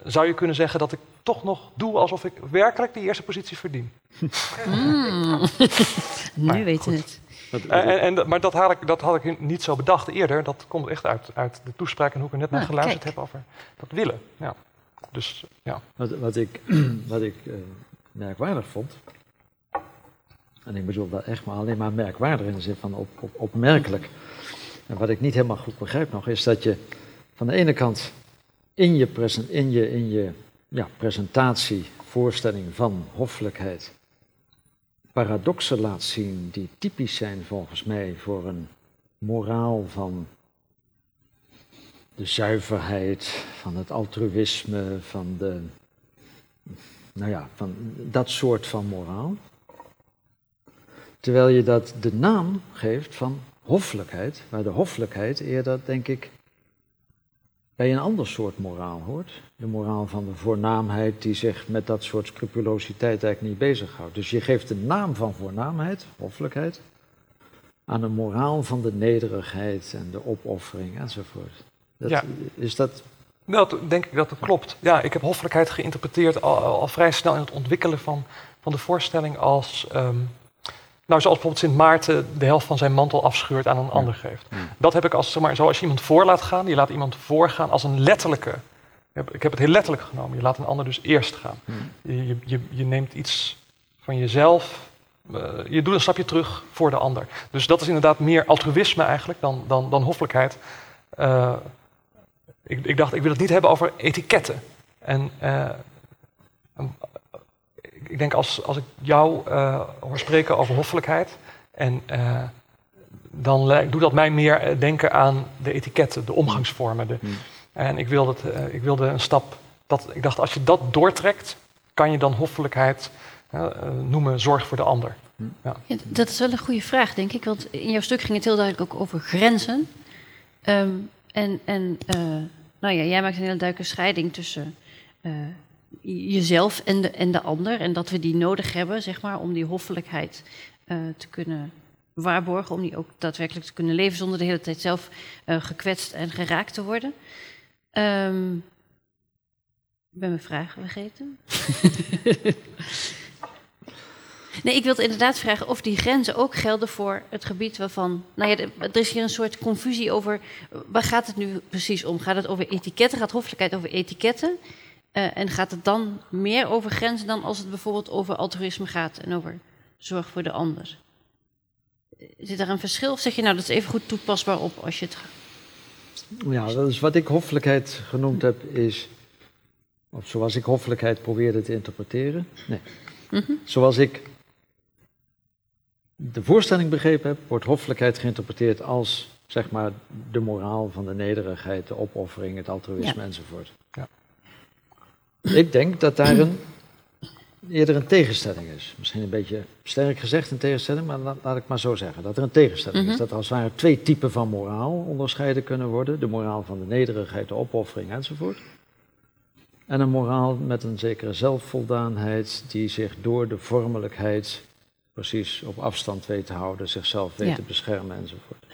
zou je kunnen zeggen dat ik toch nog doe alsof ik werkelijk die eerste positie verdien. [LAUGHS] Mm. Maar nu weten we het. Eh, en, en, maar dat had, ik, dat had ik niet zo bedacht eerder. Dat komt echt uit, uit de toespraak en hoe ik er net naar Ah, geluisterd kijk. heb over dat willen. Ja. Dus ja. Wat, wat ik, [CLEARS THROAT] wat ik eh, merkwaardig vond, en ik bedoel dat echt maar alleen maar merkwaardig in de zin van op, op, opmerkelijk. En wat ik niet helemaal goed begrijp nog, is dat je van de ene kant in je, presen, in je, in je ja, presentatie, voorstelling van hoffelijkheid, paradoxen laat zien die typisch zijn volgens mij voor een moraal van de zuiverheid, van het altruïsme, van de, nou ja, van dat soort van moraal. Terwijl je dat de naam geeft van hoffelijkheid, waar de hoffelijkheid eerder, denk ik, bij een ander soort moraal hoort. De moraal van de voornaamheid die zich met dat soort scrupulositeit eigenlijk niet bezighoudt. Dus je geeft de naam van voornaamheid, hoffelijkheid, aan een moraal van de nederigheid en de opoffering enzovoort. Dat, Ja. Is dat Nou, dat denk ik dat dat klopt. Ja, ik heb hoffelijkheid geïnterpreteerd al, al, al vrij snel in het ontwikkelen van, van de voorstelling als... ehm, nou, zoals bijvoorbeeld Sint Maarten de helft van zijn mantel afscheurt aan een ander geeft. Ja. Dat heb ik als, zeg maar, zoals je iemand voor laat gaan, je laat iemand voorgaan als een letterlijke. Ik heb, het heel letterlijk genomen. Je laat een ander dus eerst gaan. Je, je, je, neemt iets van jezelf, eh, je doet een stapje terug voor de ander. Dus dat is inderdaad meer altruïsme eigenlijk dan, dan, dan hoffelijkheid. Eh, ik, ik dacht, ik wil het niet hebben over etiketten. En eh, ik, denk als, als ik jou eh, hoor spreken over hoffelijkheid, en, eh, dan doet dat mij meer eh, denken aan de etiketten, de omgangsvormen. De, Hmm. En ik wilde, het, ik wilde een stap, dat, ik dacht als je dat doortrekt, kan je dan hoffelijkheid noemen zorg voor de ander. Ja, dat is wel een goede vraag, denk ik. Want in jouw stuk ging het heel duidelijk ook over grenzen. Ehm, en en eh, nou ja, jij maakt een hele duidelijke scheiding tussen eh, jezelf en de, en de ander. En dat we die nodig hebben, zeg maar, om die hoffelijkheid eh, te kunnen waarborgen. Om die ook daadwerkelijk te kunnen leven zonder de hele tijd zelf eh, gekwetst en geraakt te worden. Ehm, ik ben mijn vraag vergeten. [LAUGHS] Nee, ik wilde inderdaad vragen of die grenzen ook gelden voor het gebied waarvan. Nou ja, er is hier een soort confusie over. Waar gaat het nu precies om? Gaat het over etiketten? Gaat hoffelijkheid over etiketten? Eh, en gaat het dan meer over grenzen dan als het bijvoorbeeld over altruïsme gaat en over zorg voor de ander? Zit daar een verschil? Of zeg je nou dat is even goed toepasbaar op als je het. Ja, dat is wat ik hoffelijkheid genoemd heb, is. Of zoals ik hoffelijkheid probeerde te interpreteren. Nee. Mhm. Zoals ik de voorstelling begrepen heb, wordt hoffelijkheid geïnterpreteerd als, zeg maar, de moraal van de nederigheid, de opoffering, het altruïsme enzovoort. Ja. Ik denk dat daar een, eerder een tegenstelling is. Misschien een beetje sterk gezegd een tegenstelling, maar laat, laat ik maar zo zeggen. Dat er een tegenstelling is. Mhm. Dat er als het ware twee typen van moraal onderscheiden kunnen worden. De moraal van de nederigheid, de opoffering enzovoort. En een moraal met een zekere zelfvoldaanheid die zich door de vormelijkheid precies op afstand weet te houden, zichzelf weet Ja. te beschermen enzovoort.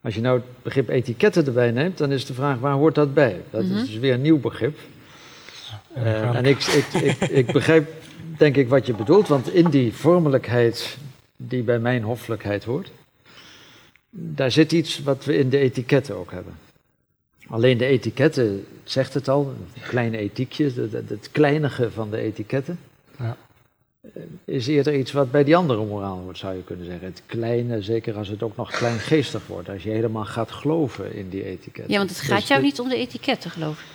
Als je nou het begrip etiketten erbij neemt, dan is de vraag waar hoort dat bij? Dat Mhm. is dus weer een nieuw begrip. En Eh, en ik, ik, ik, ik begrijp denk ik wat je bedoelt, want in die vormelijkheid die bij mijn hoffelijkheid hoort, daar zit iets wat we in de etiketten ook hebben. Alleen de etiketten, zegt het al, een klein ethiekje, het, kleinige van de etiketten, Ja. eh, is eerder iets wat bij die andere moraal hoort, zou je kunnen zeggen. Het kleine, zeker als het ook nog kleingeestig wordt, als je helemaal gaat geloven in die etiketten. Ja, want het Dus gaat jou de- niet om de etiketten, geloof ik.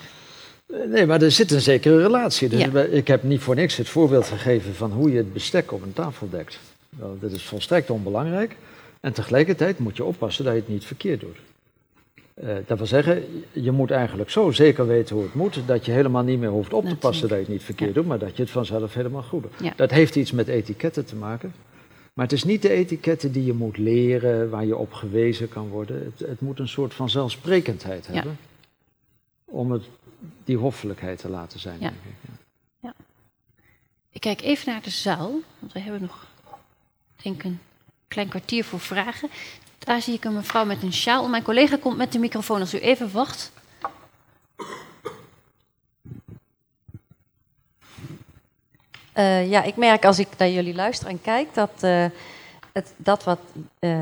Eh, Nee, maar er zit een zekere relatie. Dus Ja. Ik heb niet voor niks het voorbeeld gegeven van hoe je het bestek op een tafel dekt. Dat is volstrekt onbelangrijk. En tegelijkertijd moet je oppassen dat je het niet verkeerd doet. Eh, dat wil zeggen, je moet eigenlijk zo zeker weten hoe het moet, dat je helemaal niet meer hoeft op te passen dat je het niet verkeerd doet, maar dat je het vanzelf helemaal goed doet. Ja. Dat heeft iets met etiketten te maken. Maar het is niet de etiketten die je moet leren, waar je op gewezen kan worden. Het, het moet een soort van zelfsprekendheid Ja. hebben. Om het, die hoffelijkheid te laten zijn, Ja. denk ik. Ja. Ik kijk even naar de zaal, want we hebben nog, denk ik, een klein kwartier voor vragen. Daar zie ik een mevrouw met een sjaal. Mijn collega komt met de microfoon. Als u even wacht. Eh, ja, ik merk als ik naar jullie luister en kijk dat, eh, het, dat wat eh,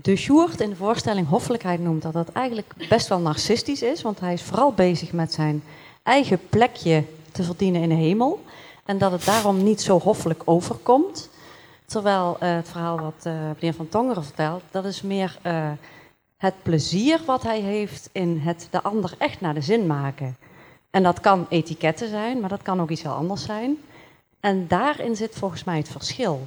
de Sjoerd in de voorstelling hoffelijkheid noemt, dat dat eigenlijk best wel narcistisch is. Want hij is vooral bezig met zijn eigen plekje te verdienen in de hemel. En dat het daarom niet zo hoffelijk overkomt. Terwijl eh, het verhaal wat eh, meneer Van Tongeren vertelt, dat is meer eh, het plezier wat hij heeft in het de ander echt naar de zin maken. En dat kan etiketten zijn, maar dat kan ook iets heel anders zijn. En daarin zit volgens mij het verschil.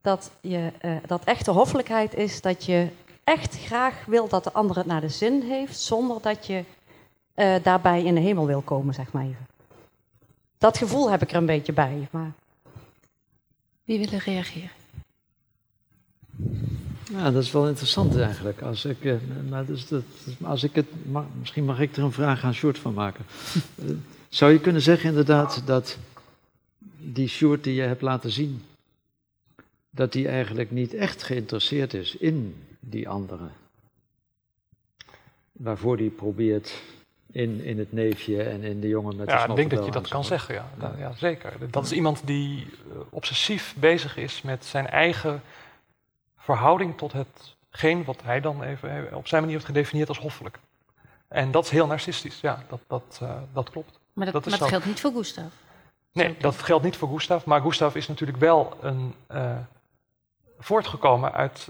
Dat, je, eh, dat echte hoffelijkheid is dat je echt graag wil dat de ander het naar de zin heeft, zonder dat je eh, daarbij in de hemel wil komen, zeg maar even. Dat gevoel heb ik er een beetje bij. Maar Wie wil er reageren? Ja, dat is wel interessant eigenlijk. Als ik, eh, maar dus dat, als ik het, mag, misschien mag ik er een vraag aan Sjoerd van maken. Zou je kunnen zeggen inderdaad dat die Sjoerd die je hebt laten zien, dat die eigenlijk niet echt geïnteresseerd is in die anderen? Waarvoor die probeert in, in het neefje en in de jongen met de Ja, ik denk dat je dat kan zeggen, ja. Ja, ja, zeker. Dat is iemand die eh, obsessief bezig is met zijn eigen verhouding tot hetgeen wat hij dan even eh, op zijn manier heeft gedefinieerd als hoffelijk. En dat is heel narcistisch, ja, dat, dat, eh, dat klopt. Maar dat, Dat is maar dat zo. geldt niet voor Gustav. Nee, dat geldt niet voor Gustav, maar Gustav is natuurlijk wel een, eh, voortgekomen uit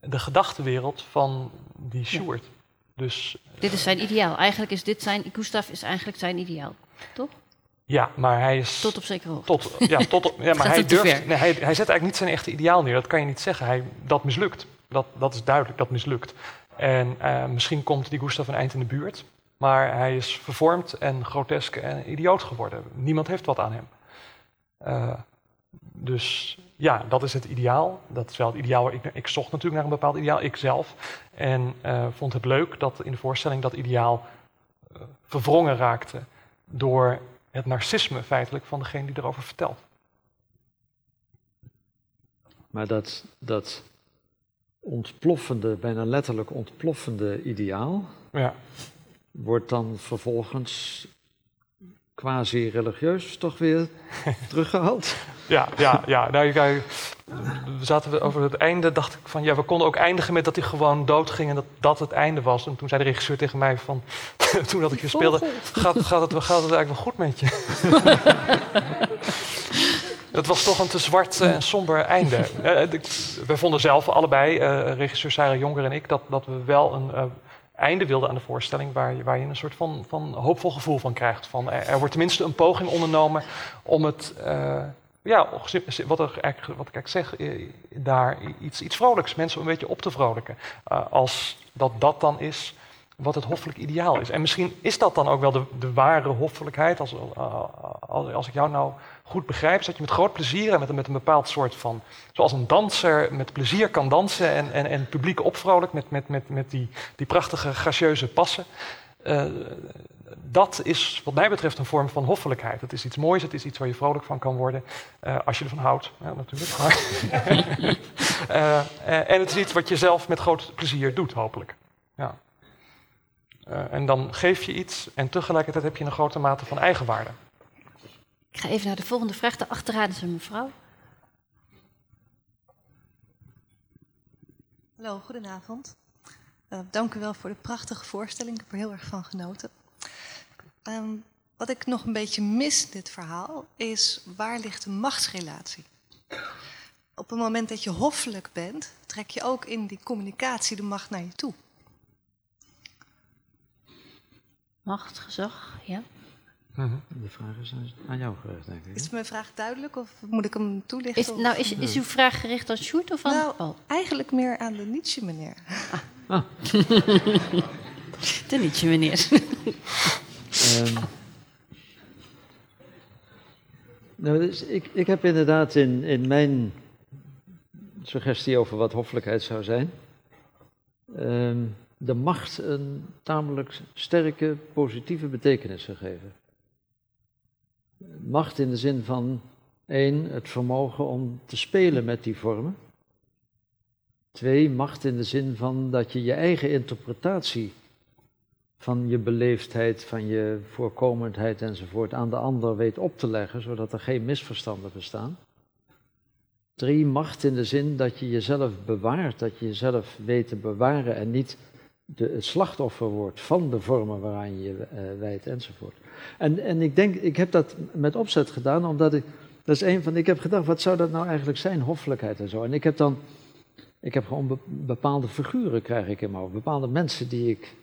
de gedachtenwereld van die Sjoerd. Dus Dit is zijn ideaal. Eigenlijk is dit zijn, Gustav is eigenlijk zijn ideaal. Toch? ja, maar hij is... Tot op zekere hoogte. Tot, ja, tot, op- ja, [LAUGHS] maar hij durft. Nee, hij, hij zet eigenlijk niet zijn echte ideaal neer. Dat kan je niet zeggen. Hij, dat mislukt. Dat, dat is duidelijk, dat mislukt. En eh, misschien komt die Gustav een eind in de buurt. Maar hij is vervormd en grotesk en idioot geworden. Niemand heeft wat aan hem. Eh, dus ja, dat is het ideaal. Dat is wel het ideaal. Ik, ik zocht natuurlijk naar een bepaald ideaal, ikzelf. En eh, vond het leuk dat in de voorstelling dat ideaal eh, verwrongen raakte door het narcisme feitelijk van degene die erover vertelt. Maar dat, dat ontploffende, bijna letterlijk ontploffende ideaal, Ja. wordt dan vervolgens quasi-religieus toch weer [LAUGHS] teruggehaald. Ja, ja, ja. Nou, kijk, we zaten over het einde, dacht ik van ja, we konden ook eindigen met dat hij gewoon doodging en dat dat het einde was. En toen zei de regisseur tegen mij van, [LAUGHS] toen dat ik je speelde, gaat, gaat, het, gaat het eigenlijk wel goed met je? [LAUGHS] Het was toch een te zwart eh, en somber einde. Eh, ik- wij vonden zelf allebei, eh, regisseur Sarah Jonker en ik, dat, dat we wel een eh, einde wilden aan de voorstelling waar je, waar je een soort van, van hoopvol gevoel van krijgt. Van, er, wordt tenminste een poging ondernomen om het, eh, ja, wat, er wat ik eigenlijk zeg, eh, daar iets, iets vrolijks, mensen een beetje op te vrolijken. Eh, als dat dat dan is wat het hoffelijk ideaal is. En misschien is dat dan ook wel de, de ware hoffelijkheid. Als, als, als ik jou nou goed begrijp, is dat je met groot plezier en met, een- met een bepaald soort van... Zoals een danser met plezier kan dansen en, en, en het publiek opvrolijkt met, met, met, met die, die prachtige gracieuze passen. Eh, dat is wat mij betreft een vorm van hoffelijkheid. Het is iets moois, het is iets waar je vrolijk van kan worden. eh, als je ervan houdt, ja, natuurlijk. [LAUGHS] Eh, en het is iets wat je zelf met groot plezier doet, hopelijk. Ja. En dan geef je iets en tegelijkertijd heb je een grote mate van eigenwaarde. Ik ga even naar de volgende vraag. Daarachteraan is een mevrouw. Hallo, goedenavond. Eh, dank u wel voor de prachtige voorstelling. Ik heb er heel erg van genoten. Ehm, wat ik nog een beetje mis in dit verhaal is waar ligt de machtsrelatie? Op het moment dat je hoffelijk bent, trek je ook in die communicatie de macht naar je toe. Macht, gezag, ja. De vraag is aan jou gericht, denk ik. Is mijn vraag duidelijk of moet ik hem toelichten? Is, nou, is, is uw vraag gericht aan Sjoerd of aan Nou, Paul? eigenlijk meer aan de Nietzsche meneer. [LAUGHS] De nietje, meneer. [LAUGHS] Ehm, nou, dus ik, ik heb inderdaad in, in mijn suggestie over wat hoffelijkheid zou zijn, ehm, de macht een tamelijk sterke positieve betekenis gegeven. Macht in de zin van, één, het vermogen om te spelen met die vormen. Twee, macht in de zin van dat je je eigen interpretatie van je beleefdheid, van je voorkomendheid enzovoort aan de ander weet op te leggen, zodat er geen misverstanden bestaan. Drie, macht in de zin dat je jezelf bewaart, dat je jezelf weet te bewaren en niet de, het slachtoffer wordt van de vormen waaraan je eh, wijdt enzovoort. En, en ik denk, ik heb dat met opzet gedaan, omdat ik, dat is een van, ik heb gedacht, wat zou dat nou eigenlijk zijn, hoffelijkheid en zo. En ik heb dan, ik heb gewoon be- bepaalde figuren krijg ik in mijn hoofd, bepaalde mensen die ik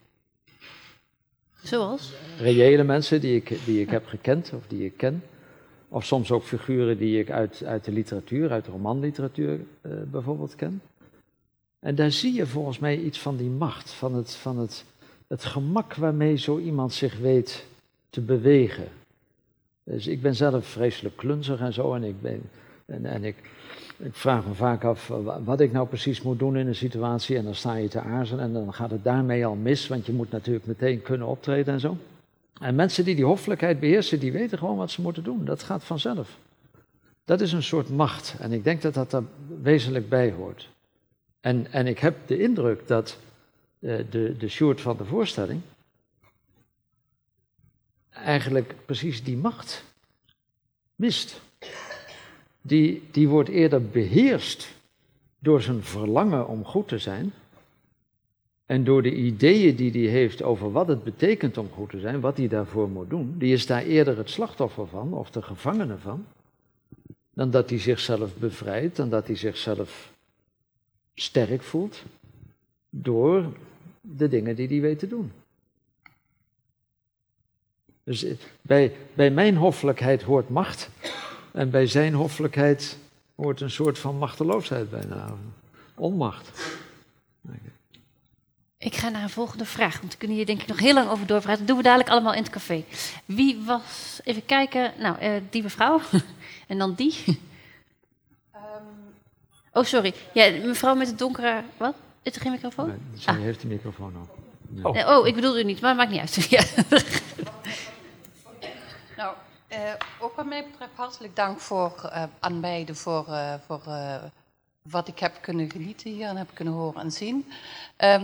Zoals? reële mensen die ik, die ik heb gekend of die ik ken. Of soms ook figuren die ik uit, uit de literatuur, uit de romanliteratuur eh, bijvoorbeeld ken. En daar zie je volgens mij iets van die macht, van het, van het, het gemak waarmee zo iemand zich weet te bewegen. Dus ik ben zelf vreselijk klunzig en zo en ik ben, En, en ik, ik vraag me vaak af wat ik nou precies moet doen in een situatie. En dan sta je te aarzelen en dan gaat het daarmee al mis, want je moet natuurlijk meteen kunnen optreden en zo. En mensen die die hoffelijkheid beheersen, die weten gewoon wat ze moeten doen. Dat gaat vanzelf. Dat is een soort macht. En ik denk dat dat er wezenlijk bij hoort. En, en ik heb de indruk dat uh, de, de van de voorstelling eigenlijk precies die macht mist. Die, die wordt eerder beheerst door zijn verlangen om goed te zijn. En door de ideeën die hij heeft over wat het betekent om goed te zijn, wat hij daarvoor moet doen, die is daar eerder het slachtoffer van, of de gevangene van, dan dat hij zichzelf bevrijdt, dan dat hij zichzelf sterk voelt door de dingen die hij weet te doen. Dus eh, bij, bij mijn hoffelijkheid hoort macht en bij zijn hoffelijkheid hoort een soort van machteloosheid bijna, onmacht. Ik ga naar een volgende vraag, want we kunnen hier denk ik nog heel lang over doorpraten. Dat doen we dadelijk allemaal in het café. Wie was, even kijken, nou, uh, die mevrouw [LAUGHS] en dan die. Oh, sorry. Ja, mevrouw met het donkere, wat? Is er geen microfoon? Nee, zij ah. heeft de microfoon al. Nee. Oh. oh, ik bedoel u niet, maar maakt niet uit. [LAUGHS] ja. Nou, uh, ook wat mij betreft hartelijk dank voor, uh, aan beiden voor, uh, voor wat ik heb kunnen genieten hier en heb kunnen horen en zien.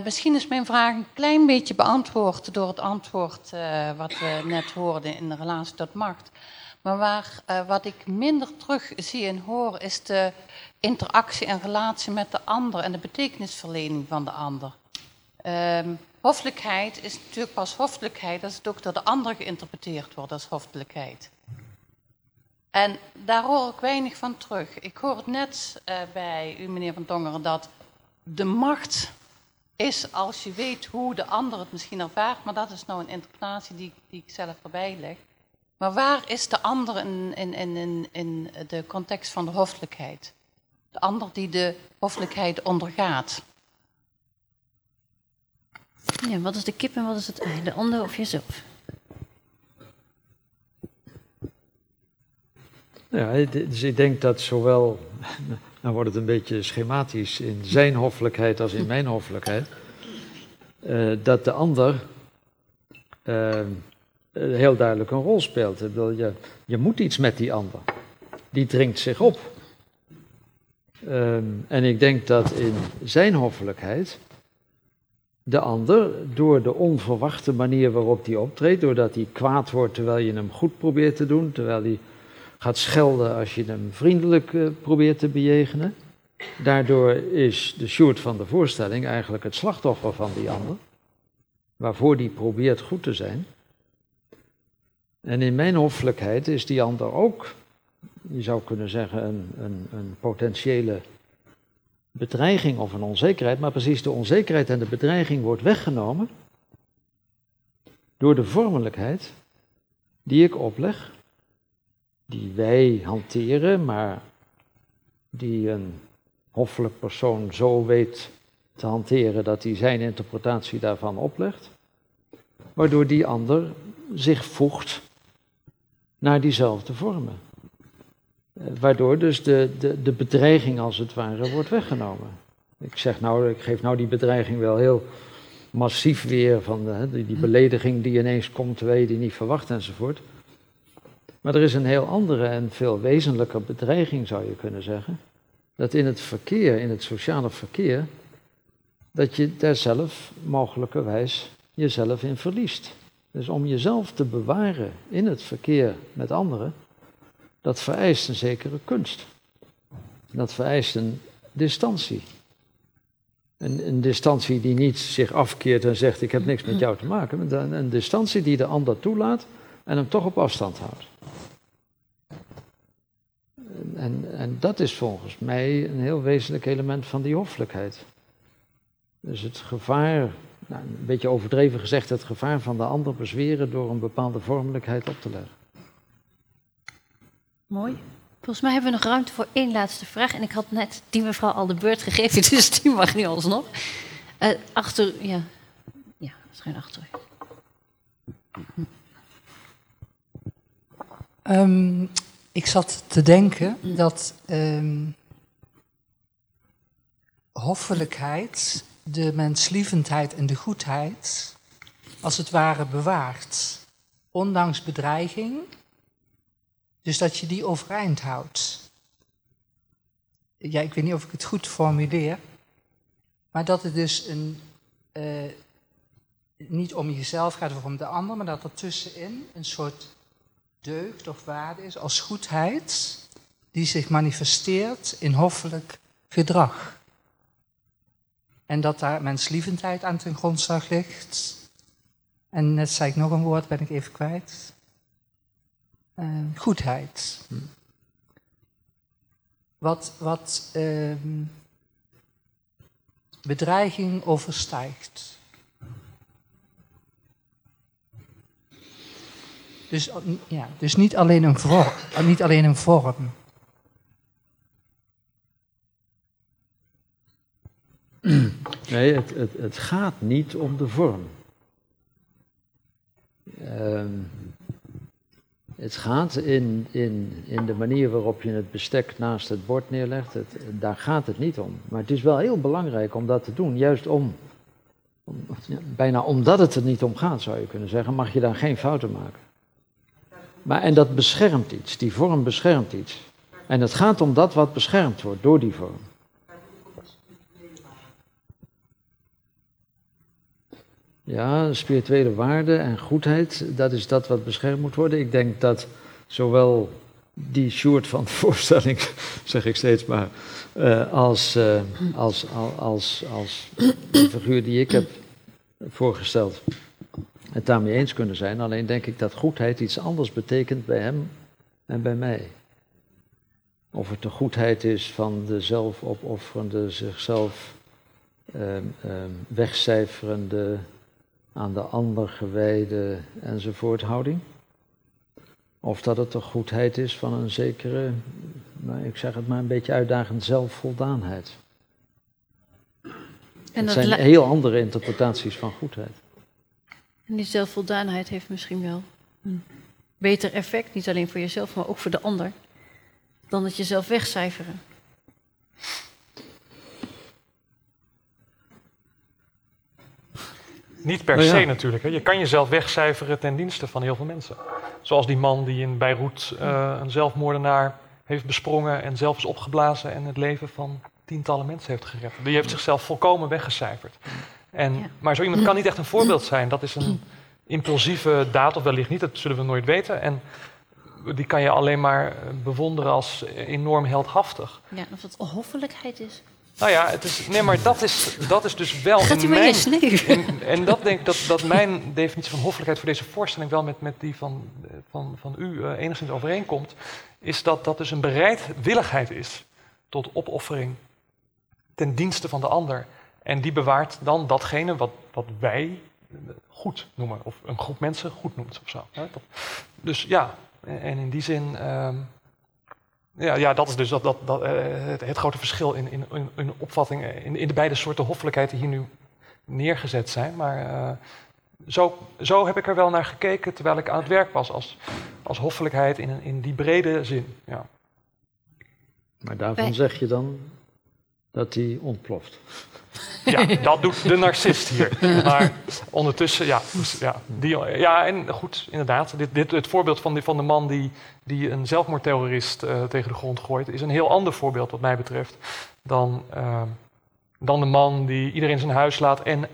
misschien is mijn vraag een klein beetje beantwoord door het antwoord wat we net hoorden in de relatie tot macht. Maar waar, wat ik minder terug zie en hoor is de interactie en relatie met de ander en de betekenisverlening van de ander. Um, Hoffelijkheid is natuurlijk pas hoffelijkheid als het ook door de ander geïnterpreteerd wordt als hoffelijkheid. En daar hoor ik weinig van terug. Ik hoor het net uh, bij u, meneer Van Tongeren, dat de macht is als je weet hoe de ander het misschien ervaart, maar dat is nou een interpretatie die, die ik zelf erbij leg. Maar waar is de ander in, in, in, in de context van de hoffelijkheid? De ander die de hoffelijkheid ondergaat. Ja, wat is de kip en wat is het ei? De ander of jezelf? Ja, dus ik denk dat zowel, [LAUGHS] nou wordt het een beetje schematisch, in zijn hoffelijkheid als in mijn hoffelijkheid, uh, dat de ander uh, heel duidelijk een rol speelt. je, je moet iets met die ander. Die dringt zich op. Um, en ik denk dat in zijn hoffelijkheid de ander door de onverwachte manier waarop hij optreedt, doordat hij kwaad wordt terwijl je hem goed probeert te doen, terwijl hij gaat schelden als je hem vriendelijk uh, probeert te bejegenen. Daardoor is de short van de voorstelling eigenlijk het slachtoffer van die ander, waarvoor die probeert goed te zijn. En in mijn hoffelijkheid is die ander ook, je zou kunnen zeggen, een, een, een potentiële bedreiging of een onzekerheid, maar precies de onzekerheid en de bedreiging wordt weggenomen door de vormelijkheid die ik opleg, die wij hanteren, maar die een hoffelijk persoon zo weet te hanteren dat hij zijn interpretatie daarvan oplegt, waardoor die ander zich voegt naar diezelfde vormen. Eh, waardoor dus de, de, de bedreiging als het ware wordt weggenomen. Ik zeg nou, ik geef nou die bedreiging wel heel massief weer van de, die, die belediging die ineens komt terwijl je die niet verwacht enzovoort. Maar er is een heel andere en veel wezenlijker bedreiging zou je kunnen zeggen. Dat in het verkeer, in het sociale verkeer, dat je daar zelf mogelijkerwijs jezelf in verliest. Dus om jezelf te bewaren in het verkeer met anderen, dat vereist een zekere kunst. Dat vereist een distantie. Een, een, distantie die niet zich afkeert en zegt: Ik heb niks met jou te maken. Een, een distantie die de ander toelaat en hem toch op afstand houdt. En, en dat is volgens mij een heel wezenlijk element van die hoffelijkheid. Dus het gevaar, nou, een beetje overdreven gezegd, het gevaar van de ander bezweren door een bepaalde vormelijkheid op te leggen. Mooi. Volgens mij hebben we nog ruimte voor één laatste vraag. En ik had net die mevrouw al de beurt gegeven, [LAUGHS] dus die mag nu alsnog. Uh, achter, ja. Ja, schuin achter. Um, ik zat te denken dat ehm, hoffelijkheid, de menslievendheid en de goedheid als het ware bewaart. Ondanks bedreiging. Dus dat je die overeind houdt. Ja, ik weet niet of ik het goed formuleer. Maar dat het dus een, eh, niet om jezelf gaat of om de ander, maar dat er tussenin een soort deugd of waarde is als goedheid, die zich manifesteert in hoffelijk gedrag. En dat daar menslievendheid aan ten grondslag ligt. En net zei ik nog een woord, ben ik even kwijt. Uh, goedheid. Hm. Wat, wat uh, bedreiging overstijgt. Dus, ja, dus niet, alleen een vorm, niet alleen een vorm. [CLEARS THROAT] Nee, het, het, het gaat niet om de vorm. Uh, het gaat in, in, in de manier waarop je het bestek naast het bord neerlegt. Het, daar gaat het niet om. Maar het is wel heel belangrijk om dat te doen. Juist om, om bijna omdat het er niet om gaat, zou je kunnen zeggen, mag je daar geen fouten maken. Maar, en dat beschermt iets, die vorm beschermt iets. En het gaat om dat wat beschermd wordt door die vorm. Ja, spirituele waarde en goedheid, dat is dat wat beschermd moet worden. Ik denk dat zowel die short van de [LAUGHS] voorstelling, zeg ik steeds maar, uh, als, uh, als, als, als, als de figuur die ik heb voorgesteld, het daarmee eens kunnen zijn. Alleen denk ik dat goedheid iets anders betekent bij hem en bij mij. Of het de goedheid is van de zelfopofferende, zichzelf um, um, wegcijferende, aan de ander gewijde enzovoort houding. Of dat het de goedheid is van een zekere, maar ik zeg het maar een beetje uitdagend, zelfvoldaanheid. En dat zijn heel andere interpretaties van goedheid. En die zelfvoldaanheid heeft misschien wel een beter effect, niet alleen voor jezelf, maar ook voor de ander, dan het jezelf wegcijferen. Niet per se natuurlijk. Hè. Je kan jezelf wegcijferen ten dienste van heel veel mensen. Zoals die man die in Beirut uh, een zelfmoordenaar heeft besprongen en zelf is opgeblazen en het leven van tientallen mensen heeft gered. Die heeft zichzelf volkomen weggecijferd. En, Maar zo iemand kan niet echt een voorbeeld zijn. Dat is een impulsieve daad, of wellicht niet, dat zullen we nooit weten. En die kan je alleen maar bewonderen als enorm heldhaftig. Ja, of het hoffelijkheid is. Nou ja, het is, nee, maar dat is, dat is dus wel. Gaat u maar mijn, in, En dat denk ik dat, dat mijn definitie van hoffelijkheid voor deze voorstelling wel met, met die van, van, van u uh, enigszins overeenkomt. Is dat dat dus een bereidwilligheid is tot opoffering ten dienste van de ander. En die bewaart dan datgene wat, wat wij goed noemen. Of een groep mensen goed noemt of zo. Dus ja, en in die zin. Uh, ja, ja, dat is dus dat, dat, dat, uh, het, het, grote verschil in, in, in, in opvattingen, in, in de beide soorten hoffelijkheid die hier nu neergezet zijn. Maar uh, zo, zo heb ik er wel naar gekeken terwijl ik aan het werk was, als, als hoffelijkheid in, in die brede zin. Ja. Maar daarvan zeg je dan dat die ontploft. Ja, dat doet de narcist hier. Maar ondertussen, ja, ja, die, ja en goed, inderdaad. Dit, dit, het voorbeeld van, die, van de man die, die een zelfmoordterrorist uh, tegen de grond gooit, is een heel ander voorbeeld, wat mij betreft, dan, uh, dan de man die iedereen zijn huis laat en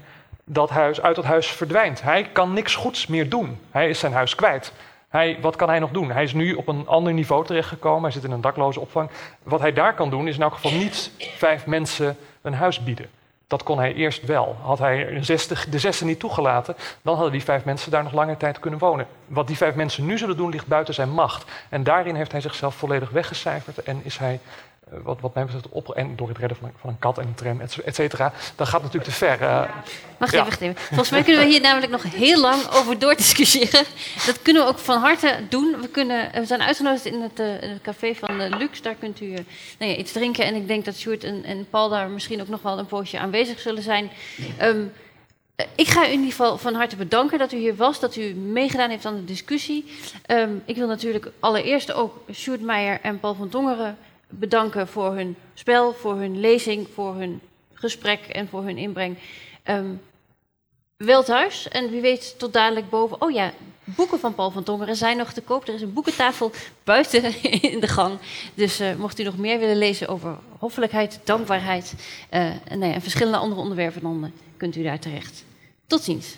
dat huis uit dat huis verdwijnt. Hij kan niks goeds meer doen. Hij is zijn huis kwijt. Hij, wat kan hij nog doen? Hij is nu op een ander niveau terechtgekomen. Hij zit in een dakloze opvang. Wat hij daar kan doen, is in elk geval niet vijf mensen een huis bieden. Dat kon hij eerst wel. Had hij de zesde niet toegelaten, dan hadden die vijf mensen daar nog langer tijd kunnen wonen. Wat die vijf mensen nu zullen doen, ligt buiten zijn macht. En daarin heeft hij zichzelf volledig weggecijferd en is hij wat, wat mij betreft op, en door het redden van, van een kat en een tram, et cetera, dat gaat natuurlijk te ver. Uh, wacht even, wacht even. Volgens mij kunnen we hier namelijk nog heel lang over doordiscussiëren. Dat kunnen we ook van harte doen. We, kunnen, we zijn uitgenodigd in het, uh, in het café van uh, Lux. Daar kunt u nou ja, iets drinken. En ik denk dat Sjoerd en, en, Paul daar misschien ook nog wel een poosje aanwezig zullen zijn. Um, Eh, ik ga u in ieder geval van harte bedanken dat u hier was, dat u meegedaan heeft aan de discussie. Ehm, ik wil natuurlijk allereerst ook Sjoerd Meijer en Paul van Tongeren bedanken voor hun spel, voor hun lezing, voor hun gesprek en voor hun inbreng. Ehm, wel thuis en wie weet tot dadelijk boven. Oh ja, boeken van Paul van Tongeren zijn nog te koop. Er is een boekentafel buiten [LAUGHS] in de gang. Dus uh, mocht u nog meer willen lezen over hoffelijkheid, dankbaarheid uh, en, en verschillende andere onderwerpen, dan uh, kunt u daar terecht. Tot ziens.